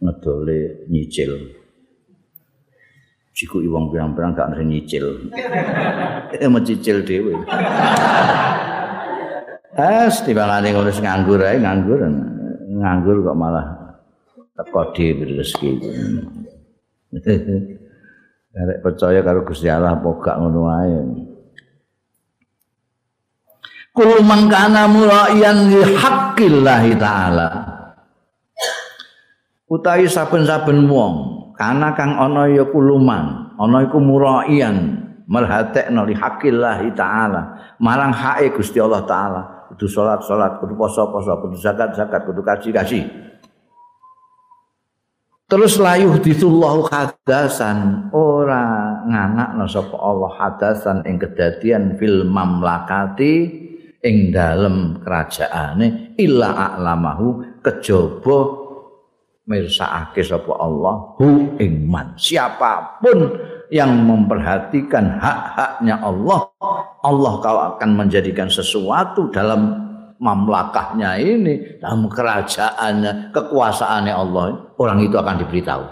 ngedole nyicil. Jiku iwang pirang-pirang gak ngerti nyicil. Eh mencicil dhewe. Es timbangane ngono sing nganggur ae nganggur. Nganggur kok malah teko dhewe rezeki. Arek percaya karo Gusti Allah apa gak ngono ae. Kul mangkana muraiyan li haqqillahi taala. Utawi saben-saben wong kana kang ana ya kuluman ana iku muraian merhatekno li hakillah taala marang hae Gusti Allah taala kudu salat-salat kudu poso-poso kudu zakat-zakat kudu kaji-kaji. Terus layuh ditullahu hadasan ora nganakno sapa Allah hadasan ing kedadian fil mamlakati ing dalem kerajaane illa a'lamahu kejaba mirsakake sapa Allah? Hu ing man siapa pun yang memperhatikan hak-haknya Allah Allah kau akan menjadikan sesuatu dalam mamlakahnya ini dalam kerajaannya kekuasaannya Allah. Orang itu akan diberitahu.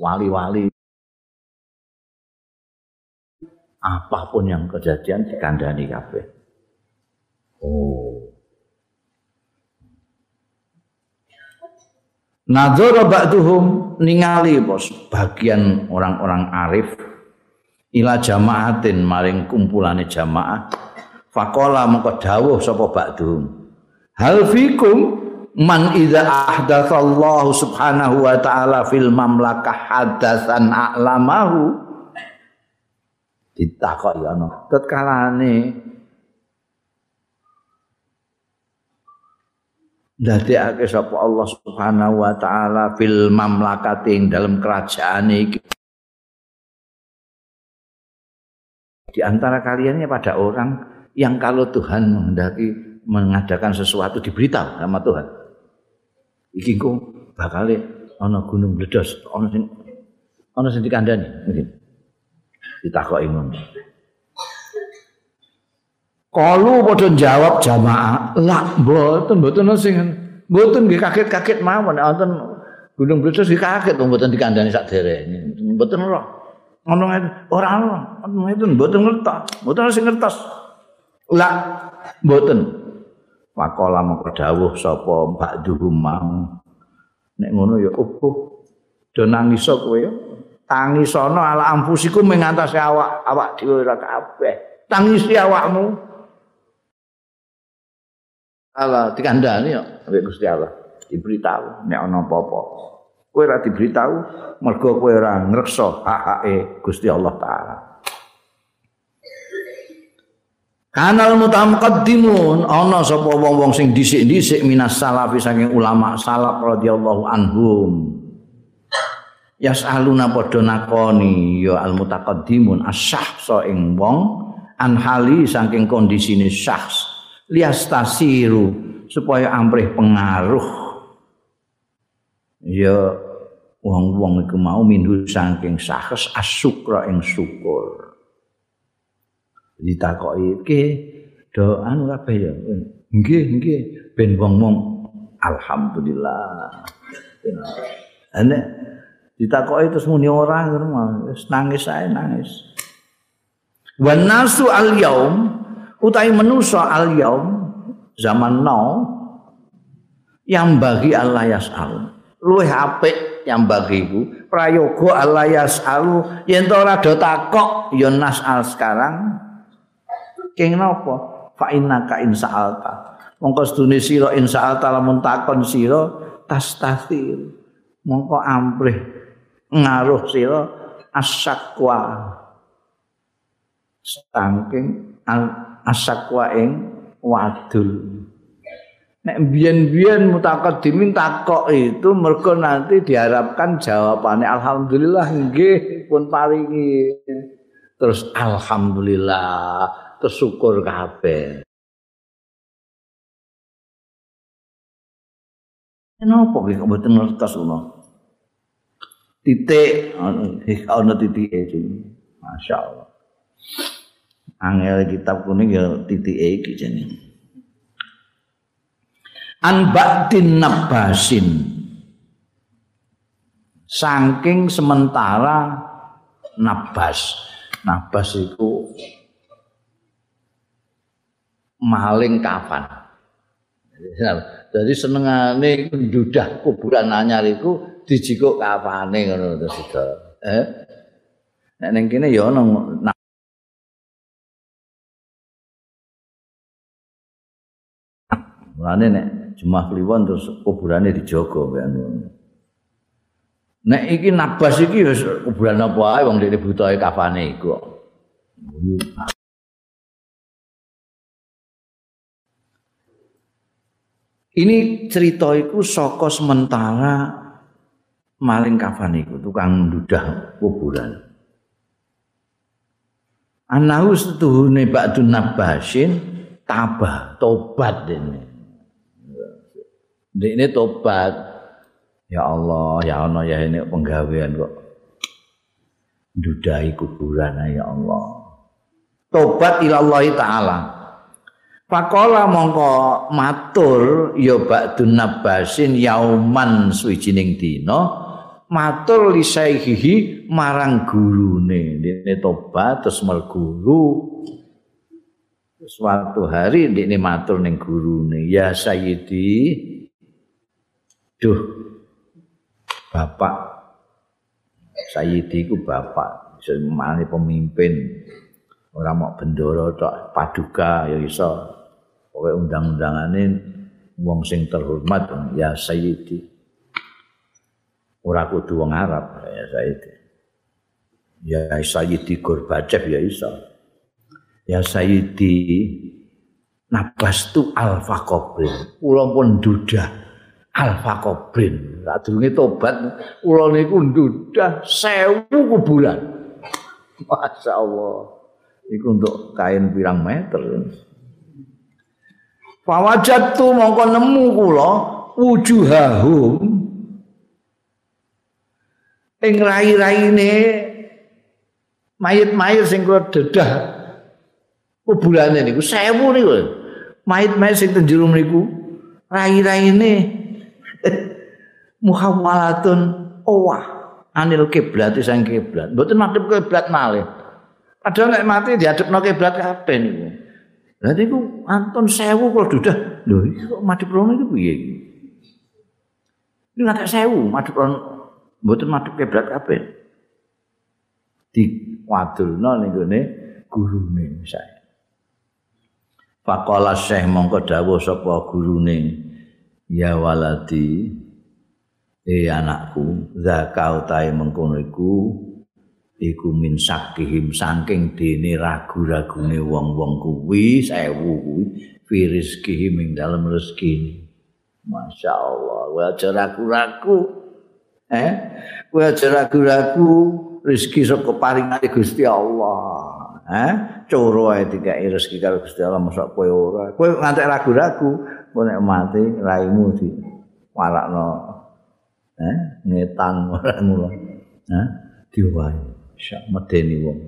Wali-wali. Apa pun yang kejadian dikandani kabeh. Oh Nadzara ba'duhum ningali bos bagian orang-orang arif. Ila jamaatin maring kumpulane jamaah. Faqala mengko dawuh sapa ba'duhum. Hal fikum man idza ahdatsallahu subhanahu wa ta'ala fil mamlakah hadatsan a'lamahu. Ditakoki ana tetkalane ndadekake sapa Allah Subhanahu wa taala fil mamlakati dalam kerajaan iki. Di antara kalian pada orang yang kalau Tuhan menghendaki mengadakan sesuatu diberitahu sama Tuhan. Iki kok bakal ana gunung meledos ana sing ana sing dikandani ditakoki ngono Kalu padha jawab jamaah, "Lah, mboten, mboten sing mboten nggih kaget-kaget mawon wonten Gunung Bledos iki kaget mboten dikandani sak derene. Mboten ora. Ngono ora ora. Itu mboten ngertos. Mboten sing ngertos. Lah, mboten. Pakola mengko dawuh sapa Mbak Duhum mau. Nek ngono ya opo. Do nangis kowe ya. Tangisono ala ampusiku mengatasi awak awak dhewe ora kabeh. Tangisi awakmu. Allah dikandani ya ambek Gusti Allah. Diberitahu nek ana apa-apa. Kowe ora diberitahu mergo kowe ora ngreksa hak-hake Gusti Allah taala. Kanal mutamqaddimun ana sapa wong-wong sing dhisik-dhisik minas salafi saking ulama salaf radhiyallahu anhum. Yasaluna padha nakoni ya al mutaqaddimun asyahsa ing wong anhali saking kondisine syahs liastasiru supaya amrih pengaruh. Ya wong-wong iku mau minhu saking sahas asukra ing syukur. Ditakoki ke do anu kabeh ya? Nggih nggih. Ben wong-wong alhamdulillah. Ana ditakoki terus muni ora wis nangis ae nangis. Wan nasu al yaum utai menusa al yaum zaman now yang bagi Allah yas'al luwih apik yang bagiku prayoga Allah yas'alu. Yen to ora do takok ya nas'al sekarang. Keng napa? Fa innaka insa'alta mongko sedune sira insa'alta lamun takon sira tastasir mongko amprih ngaruh sira asyakwa saking asakwa ing wadul nek biyen-biyen mutakaddimin takok itu mergo nanti diharapkan jawabannya alhamdulillah nggih pun paringi terus alhamdulillah terus syukur kabeh Kenapa kok mboten ngertos kula? Titik ana titik iki. Masyaallah. Angel kitab kuning ya titik iki jenenge. An ba'din nabasin. Saking sementara nabas. Nabas itu maling kafan. Jadi senengane ndudah kuburan anyar iku dijikuk kafane ngono sida. Eh. Nek ning kene ya ana Mulane nek jumah kliwon terus kuburane dijaga kaya Nek iki nabas iki wis kuburan apa ae wong dene butahe kafane iku. Ini cerita itu saka sementara maling kafan itu tukang dudah kuburan. Anahu setuhune ba'dun nabasin tabah tobat ini. Ini tobat. Ya Allah, ya Allah ya ini penggawean kok. Dudahi kuburan ya Allah. Tobat ilallahi ta'ala. Pakola mongko matur ya ba'dun nabasin yauman suwijining dina matur lisaihi marang gurune dene tobat terus mel guru suatu hari dene matur ning gurune ya sayyidi duh bapak. Sayyidi ku bapak. Iso pemimpin. Ora mau bendoro tok paduka ya iso. Pokoke undang-undangane wong sing terhormat ya sayyidi. Ora kudu wong Arab ya sayyidi. Ya sayyidi Gorbachev ya iso. Ya sayyidi nabas tu alfa kobrin kula pun dudah alfa kobrin sadurunge tobat kula niku dudah sewu kuburan. Masya Allah. Iku untuk kain pirang meter. Fawajat tu mongko nemu kula wujuhahum. Ing rai-raine mayit-mayit sing kula dedah kuburane niku sewu niku. Mayit-mayit sing ten jero niku rai-raine muhawwalatun owah anil kiblat sang kiblat mboten madhep kiblat malih padahal nek mati diadepno kiblat kabeh niku Berarti ku Anton sewu kalau dudah. Loh, ini kok mati prono itu piye iki? Ini nggak sewu, mati prono. Mboten mati keblat kabeh. Di wadulno ning gone gurune saya. Faqala Syekh mongko dawuh sapa gurune, "Ya waladi, eh anakku, zakau tae mengkono iku iku min sakihim saking dene ragu-ragune wong-wong kuwi sewu kuwi firizkihim ing dalem rezeki Masya Allah, wa aja ragu-ragu. Eh wa aja ragu-ragu rezeki saka paringane Gusti Allah. Eh coro ae dikai rezeki karo Gusti Allah mosok kowe ora. Kowe ngantek ragu-ragu nek mati raimu di warakno eh ngetan ora ngono eh diwae Syak medeni wong.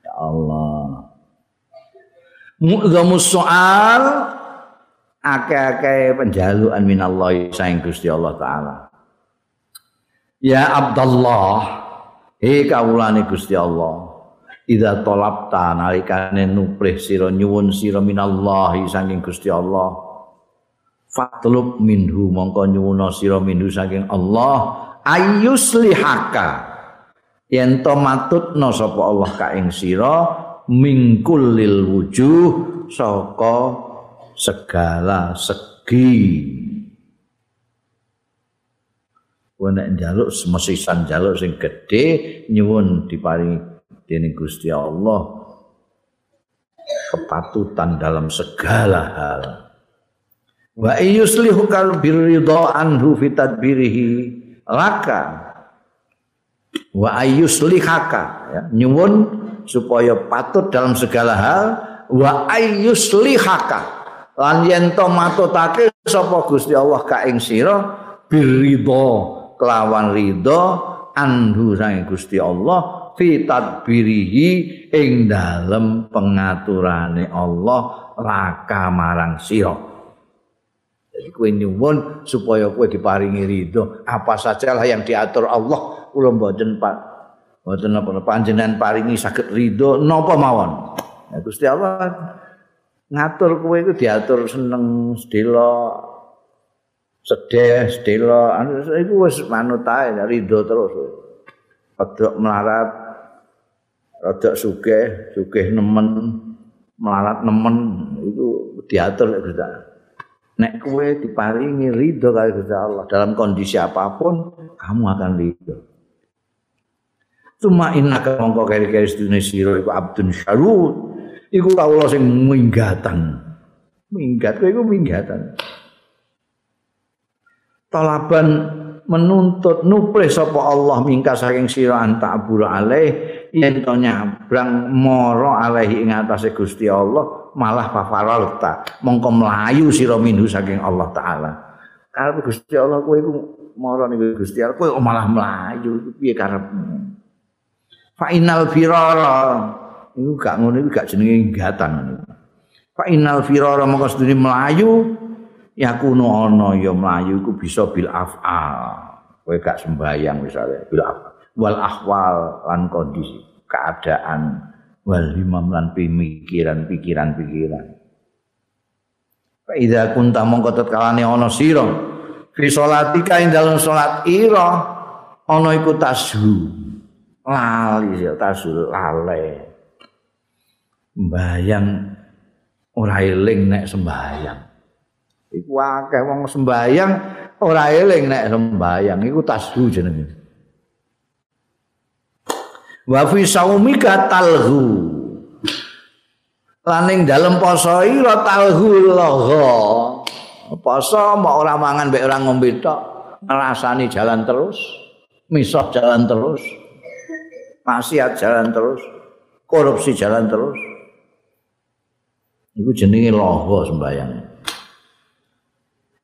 Ya Allah. Mu'zamus soal akeh-akeh penjaluan minallahi saing Gusti Allah taala. Ya Abdullah, he kawulane Gusti Allah. Idza talabta nalikane nuprih sira nyuwun sira minallahi saking Gusti Allah. Fatlub minhu mongko nyuwun sira minhu saking Allah ayuslihaka yen to matutno sapa Allah ka ing sira mingkul lil wujuh saka segala segi Wena njaluk semesisan njaluk sing gedhe nyuwun diparingi dening Gusti Allah kepatutan dalam segala hal. Wa yuslihu kal birridha anhu fi tadbirihi. Laka wa ayyuslihaka ya nyuwun supaya patut dalam segala hal. Wa ayyuslihaka lan yen to matutake sapa Gusti Allah ka ing sira biridha kelawan ridha anhu sang Gusti Allah fi tadbirihi ing dalem pengaturane Allah raka marang sira jadi kowe nyuwun supaya kowe diparingi ridho. Apa sajalah yang diatur Allah. Kula mboten Pak. Mboten napa panjenengan paringi saged ridho. Napa mawon? Ya Gusti Allah ngatur kowe iku diatur seneng sedela sedih sedela. Anu wis manut ae rido terus. Padha melarat rada sugih sugih nemen melarat nemen itu diatur nek Gusti nek kowe diparingi ridho karo Gusti Allah dalam kondisi apapun kamu akan ridho Cuma inna ka mongko keri-keri sedune sira iku abdun syarud iku kawula sing minggatan. Minggat kowe iku minggatan. Talaban menuntut nupre sapa Allah mingka saking sira anta abul alaih yen to nyabrang mara alaihi ing atase Gusti Allah malah fafaralta mongko mlayu sira minhu saking Allah taala karep Gusti Allah kowe iku mara ning Gusti Allah kowe malah mlayu piye karepmu fa innal firara Iku gak ngono iku gak jenenge inggatan ngono. Fa innal firara mongko sedune mlayu yakunu ana ya mlayu iku bisa bil afal. Kowe gak sembayang misalnya bil afal. Wal ahwal lan kondisi keadaan wal himam lan pemikiran-pikiran-pikiran. Fa idza kunta mongko tetkalane ana sira fi salatika ing dalem salat ira ana iku tashu lali ya tashu lalai sembayang ora eling nek sembayang. Iku akeh wong sembayang ora eling nek sembayang iku tasbu jenenge. Wa fi saumika talhu. Laning dalem poso ira talhu loho. Poso mau ora mangan mbek ora ngombe tok, ngrasani jalan terus, misah jalan terus, maksiat jalan terus, korupsi jalan terus. Iku jenenge loho sembayang.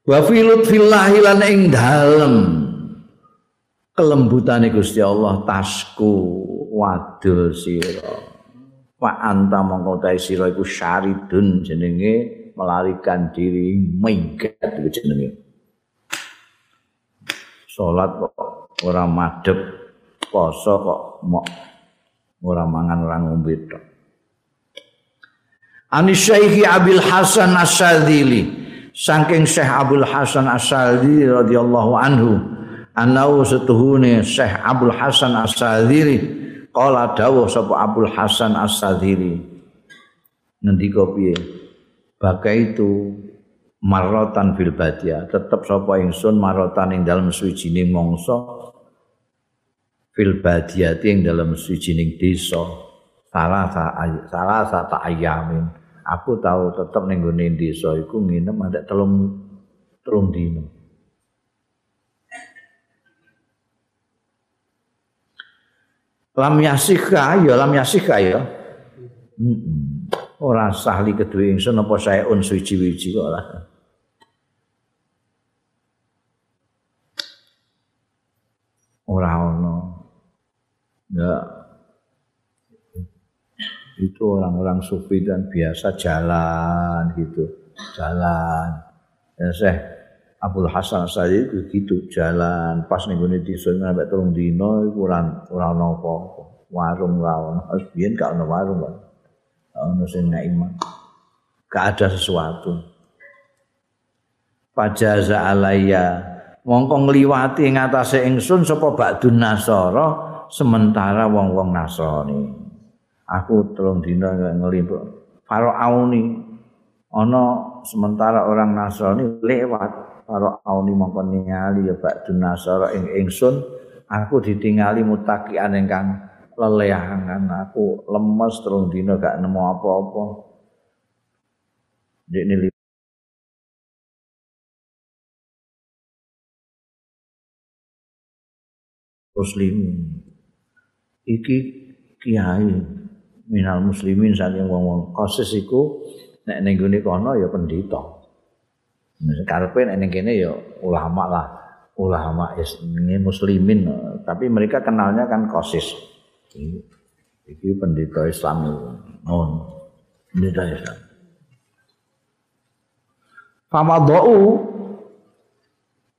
Wa fi lutfillahi lan ing dalem kelembutane Gusti Allah tasku wadul sira. Wa anta mongko ta sira iku syaridun jenenge melarikan diri minggat iku jenenge. Salat kok ora madhep, poso kok mok ora mangan ora ngombe tok. Anis Syekh Abil Hasan As-Sadzili saking Syekh Abdul Hasan As-Sadzili radhiyallahu anhu anau setuhune Syekh Abdul Hasan As-Sadzili qala dawuh sapa Abdul Hasan As-Sadzili ngendika piye? Bagai itu marotan fil badia. Tetep sapa ingsun marotan ing dalem suwijining mangsa fil badia ing dalem suwijining desa. Salah salah ayamin. Aku tahu tetap ning gone desa iku nginem ada telung telung dino lam yasika ya lam yasika ya. Ora sahli kedua ingsun apa saya un suci-wici kok ora ora ono. Ya. Itu orang-orang sufi dan biasa jalan gitu. Jalan. Ya saya Abdul Hasan saya itu gitu jalan. Pas nih gue di sana sampai turun dino itu orang orang nopo warung lawan harus biar gak ada warung kan ono sing iman. Gak ada sesuatu. Pajaza alaya mongko ngliwati ngatasé ingsun sapa ba'dun nasara sementara wong-wong nasrani. Aku telung dina ngelimpuk Farauni ana sementara orang Nasrani lewat Farauni mongko ningali ya Pak Nasara ing ingsun aku ditingali mutakian ingkang lelehangan aku lemes telung dina gak nemu apa-apa Dek muslim iki kiai minal muslimin saking wong-wong kasus iku nek ning kono ya pendhita. Karepe nek ning kene ya ulama lah, ulama ini muslimin, tapi mereka kenalnya kan kosis. Iki pendeta Islam non pendeta Islam. Famadau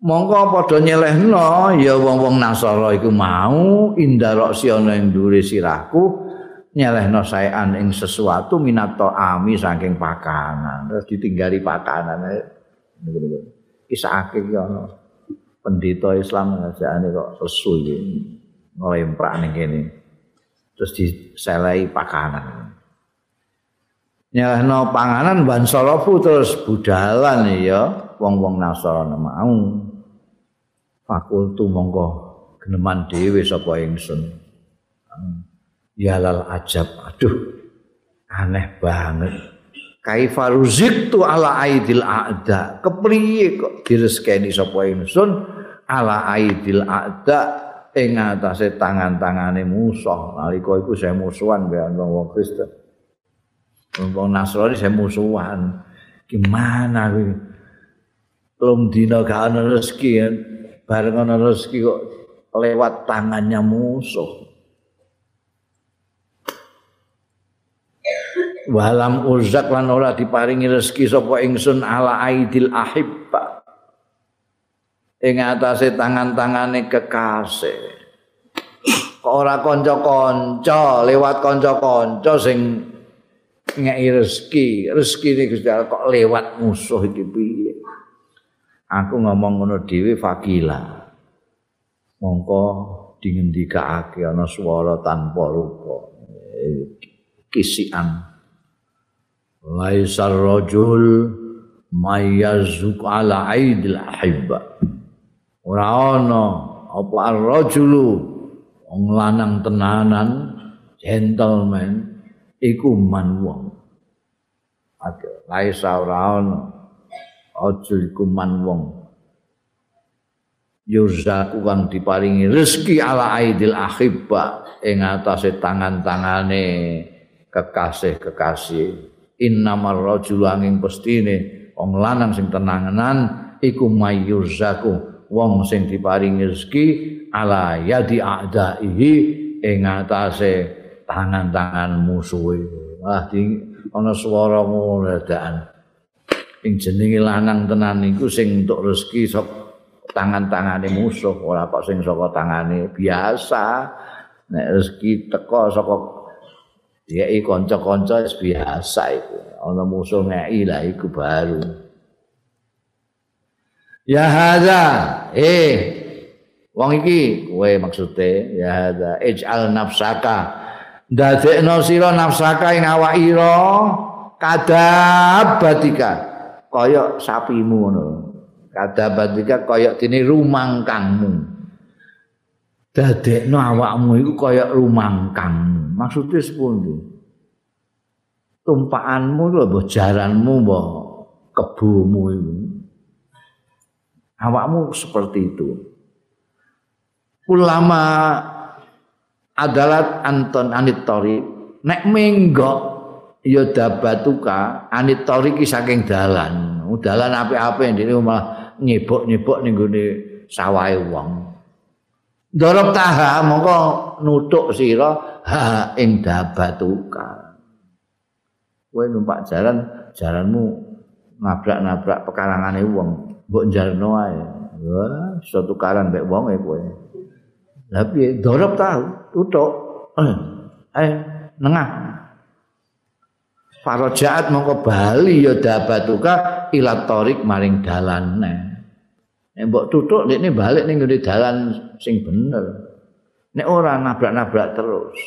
mongko padha nyelehno ya wong-wong Nasara iku mau indarok siana ing dhuwure sirahku nyelehno saean ing sesuatu minato ami saking pakanan. Terus ditinggali pakanan kisah iki ana pendeta Islam ngajane kok lesu iki nglemprak ning kene. Terus diselehi pakanan. Nyelehno panganan ban sorofu terus budalan ya wong-wong Nasrani mau. Fakultu mongko geneman dhewe sapa ingsun. Ya lal ajab. Aduh aneh banget kaifa ruziktu ala aidil a'da. Kepriye kok direskeni sapa ingsun? Ala aidil a'da. Ing atase tangan-tangane musuh nalika iku saya musuhan mbek wong Kristen. Wong Nasrani saya musuhan. Gimana kuwi? Belum dina gak ana rezeki bareng ana rezeki kok lewat tangannya musuh walam uzak lan ora diparingi rezeki sapa ingsun ala aidil ahibba ing atase tangan-tangane kekasih kok ora kanca-kanca lewat kanca-kanca sing ngeki rezeki. Rezeki iki Gusti kok lewat musuh iki piye? Aku ngomong ngono dhewe fakila. Mongko dingendikake ana swara tanpa rupa. Kisian laisar rajul mayyazuk ala aidil ahibba. Ora ana apa ar-rajulu wong lanang tenanan gentleman iku man wong. Ada laisa ora ana. Aja iku man wong. Yuzaku kang diparingi rezeki ala aidil ahibba ing atase tangan-tangane kekasih-kekasih innamar rajul angin pestine wong lanang sing tenanganan iku mayyurzaku wong sing diparingi rezeki ala yadi a'daihi ing atase tangan-tangan musuhe wah di ana swara ngono ing jenenge lanang tenan iku sing entuk rezeki sok tangan-tangane musuh ora kok sing saka tangane biasa. Nek rezeki teko saka Ya iki kanca-kanca biasa iku. Ana musuh ngeki lah iku baru. Ya hadza, eh wong iki kowe maksude ya hadza ij'al nafsaka dadekno sira nafsaka ing awak ira kadabatika kaya sapimu ngono. Kadabatika kaya dene rumangkangmu. Dadekno awakmu iku kaya rumangkangmu. maksudnya sepundi? Tumpaanmu lho mbah jaranmu mbah kebumu itu awakmu seperti itu. Ulama adalah Anton Anitori nek menggok ya dabatuka Anitori ki saking dalan. Dalan apik-apik ndene malah nyebok-nyebok ning gone sawahe wong Dorok taha mongko nutuk sira ha ing dabatuka. Kowe numpak jalan, jalanmu nabrak-nabrak pekarangane wong, mbok jarno ae. Wah, iso tukaran mbek wong e kowe. Lah piye? Dorok tahu, tutuk. Eh, eh nengah. Farajaat mongko bali ya dabatuka ila tarik maring dalane. Nek mbok tutuk dekne balik ning ngene dalan sing bener. Nek ora nabrak-nabrak terus.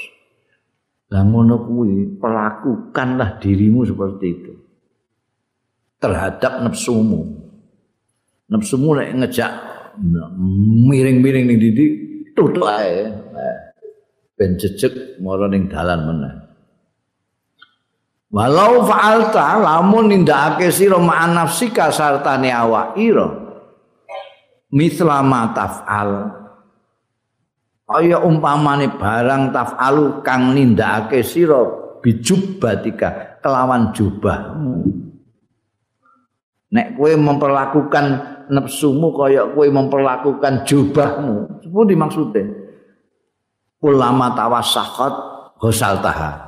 Lah ngono kuwi perlakukanlah dirimu seperti itu. Terhadap nafsumu. Nafsumu nek ngejak miring-miring ning didi tutuk ae. Ben jejeg mara ning dalan meneh. Walau fa'alta lamun nindakake sira ma'an nafsika sartane awak ira. Mislama taf'al. Kaya umpamane barang taf'alu kang nindakake sira bijubbatika kelawan jubahmu. Nek kowe memperlakukan nafsumu kaya kowe memperlakukan jubahmu. Apa dimaksudnya ulama tawassaqat ghusal taha.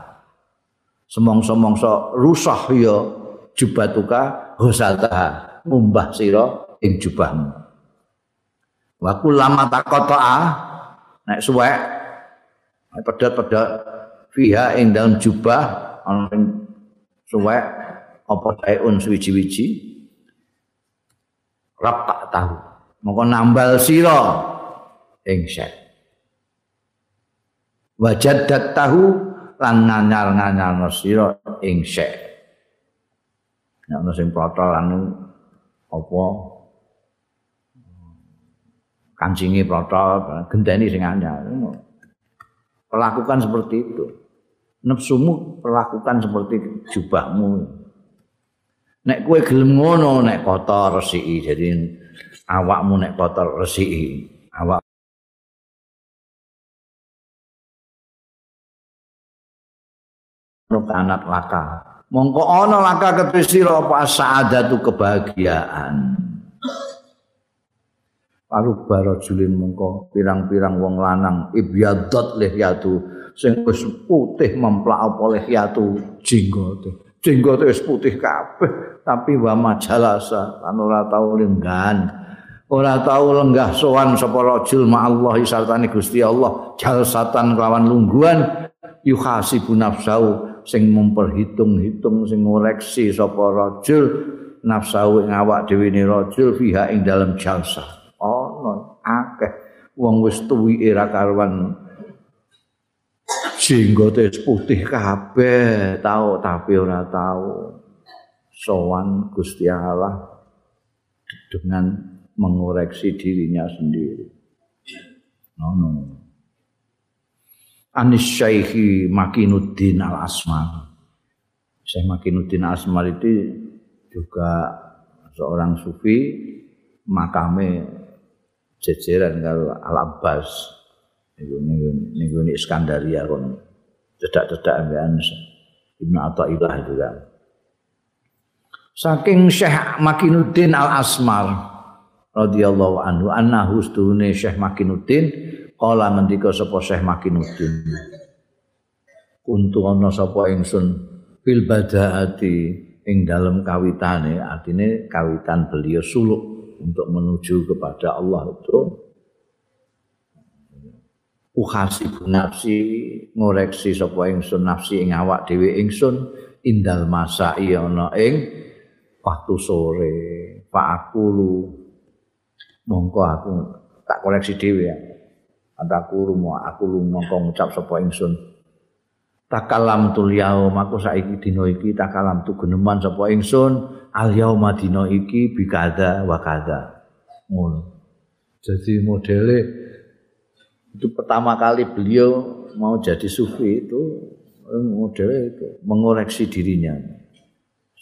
Semongso-mongso rusah ya jubatuka ghusal taha. Ngumbah sira ing jubahmu wa ulama taqata nek suwek pedot-pedot fiha ing dalam jubah ana suwek apa taun suwiji-wiji. Rapak tahu. Mongko nambal sira ing syek wajadat tahu lan nganyar-nganyar sira ing syek nek ana sing protol anu apa kancingi protol gendeni sing anyar perlakukan seperti itu nafsumu perlakukan seperti jubahmu Nek kowe gelem ngono nek kotor resiki. Jadi awakmu nek kotor resiki. Awak kanat laka. Mongko ana laka ketesira apa saadatu kebahagiaan. Paru baro julin mongko pirang-pirang wong lanang ibyadot lihyatu sing wis putih memplak apa lihyatu jenggote. jenggote wis putih kabeh tapi wa majalasa lan ora tau lenggan. Ora tau lenggah sowan sapa rajul ma Allah sartane Gusti Allah jalsatan kelawan lungguhan yuhasibu nafsau sing memperhitung-hitung sing ngoreksi sapa rajul nafsau ing awak dhewe ne rajul fiha ing dalam jalsa wong wis tuwi era karuan jenggote putih kabeh tau tapi ora tau sowan Gusti Allah dengan mengoreksi dirinya sendiri. No, no. Anis Syaihi Makinuddin Al Asmar. Syekh Makinuddin Al Asmar itu juga seorang sufi makame jejeran kalau Al Abbas niku Iskandaria kon. Cedak-cedak ambekan Ibnu Athaillah kan saking Syekh Makinuddin Al Asmar radhiyallahu anhu annahu stune Syekh Makinuddin kala ngendika sapa Syekh Makinuddin? Kuntu ana sapa ingsun? Fil badaati ing dalem kawitane artine kawitan beliau suluk untuk menuju kepada Allah itu uhasibu nafsi ngoreksi sapa ingsun nafsi ing awak dhewe ingsun indal masa ana ing waktu sore. Pak aku mongko aku tak koreksi dhewe ya. Aku lu aku lu mongko ngucap sapa ingsun takalam tul yaum aku saiki dina iki takalam tu geneman sapa ingsun al yauma dina iki bikada wa kada. Ngono. Jadi modele itu pertama kali beliau mau jadi sufi itu model itu mengoreksi dirinya.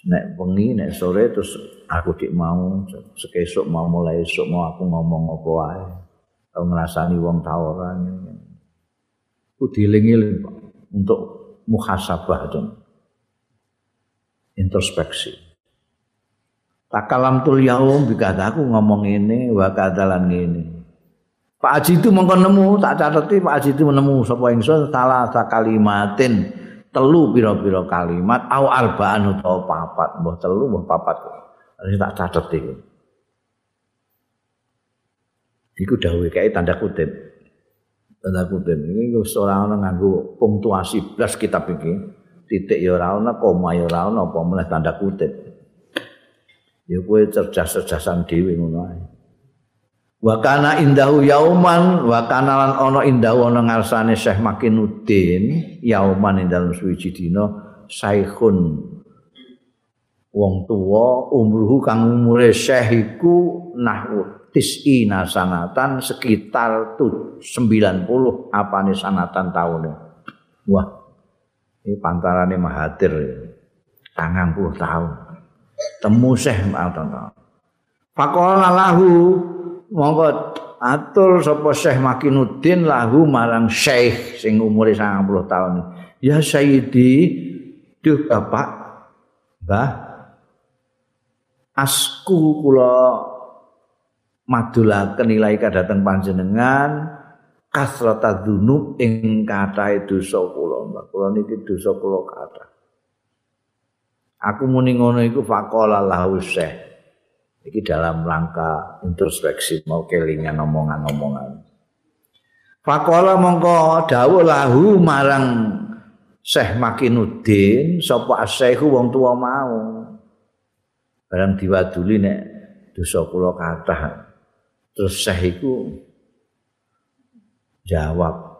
Nek wengi nek sore terus aku dik mau sekesuk mau mulai esuk mau aku ngomong apa wae. Ngrasani wong tawaran. Ku dilingi untuk muhasabah itu introspeksi takalam tul yaum bikata aku ngomong ini wa kadalan ini Pak Haji itu mongko nemu tak cateti Pak Haji itu nemu sapa ingsun salah kalimatin telu pira-pira kalimat au arba'an utawa papat mbah telu mbah papat. Ini tak cateti. Iku dawuh kae tanda kutip tanda kutip ini wis ora ana nganggo punktuasi blas kitab iki. Titik ya ora ana koma ya ora ana apa meneh tanda kutip. Ya kowe cerdas-cerdasan dhewe ngono ae. Wa kana indahu yauman wa kana lan ana indahu ana ngarsane Syekh Makinuddin yauman ing dalem suwiji dina saikhun. Wong tuwa umruhu kang umure Syekh iku nahwu tis'ina sanatan sekitar 90 apane sanatan taune. Wah ini pantarane Mahathir 90 tahun. Temu Syekh Makinuddin Pakola lahu monggo atur sapa Syekh Makinuddin lahu marang Syekh sing umure 90 tahun. Ya Sayyidi, duh Bapak, Mbah. Asku kula madulaken nilai kadhateng panjenengan kasrata dzunub ing kathahe dosa kula. Kula niki dosa kula kathah. Aku muni ngono iku faqala lahu syekh. Iki dalam rangka introspeksi mau kelingan omongan-omongan. Faqala mongko dawuh lahu marang Syekh Makinuddin sapa asyaihu wong tua mau. Barang diwaduli nek dosa kula kathah terus Syekh iku jawab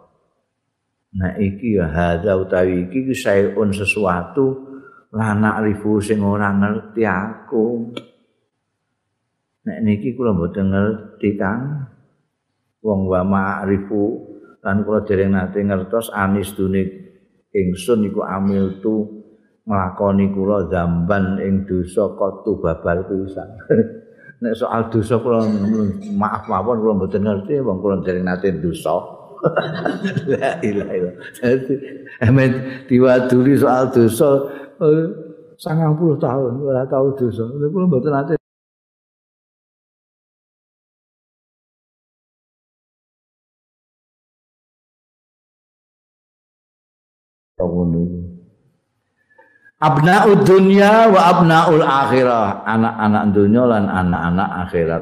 nah iki ya hadza utawi iki sayun sesuatu lanak rifu sing ora ngerti aku. Nek niki kula mboten ngerti Kang. Wong wa ma'rifu lan kula dereng nate ngertos anis dunik ingsun iku amil tu nglakoni kula zamban ing dosa kotu babal pisan nek soal dosa kula maaf mawon kula mboten ngerti wong kula dereng nate dosa La ilaha illallah. Dadi emen diwaduli soal dosa 90 eh, tahun ora tau dosa. Kulo mboten ate Abnaud dunya wa abnaul akhirah, anak-anak dunya lan anak-anak akhirat.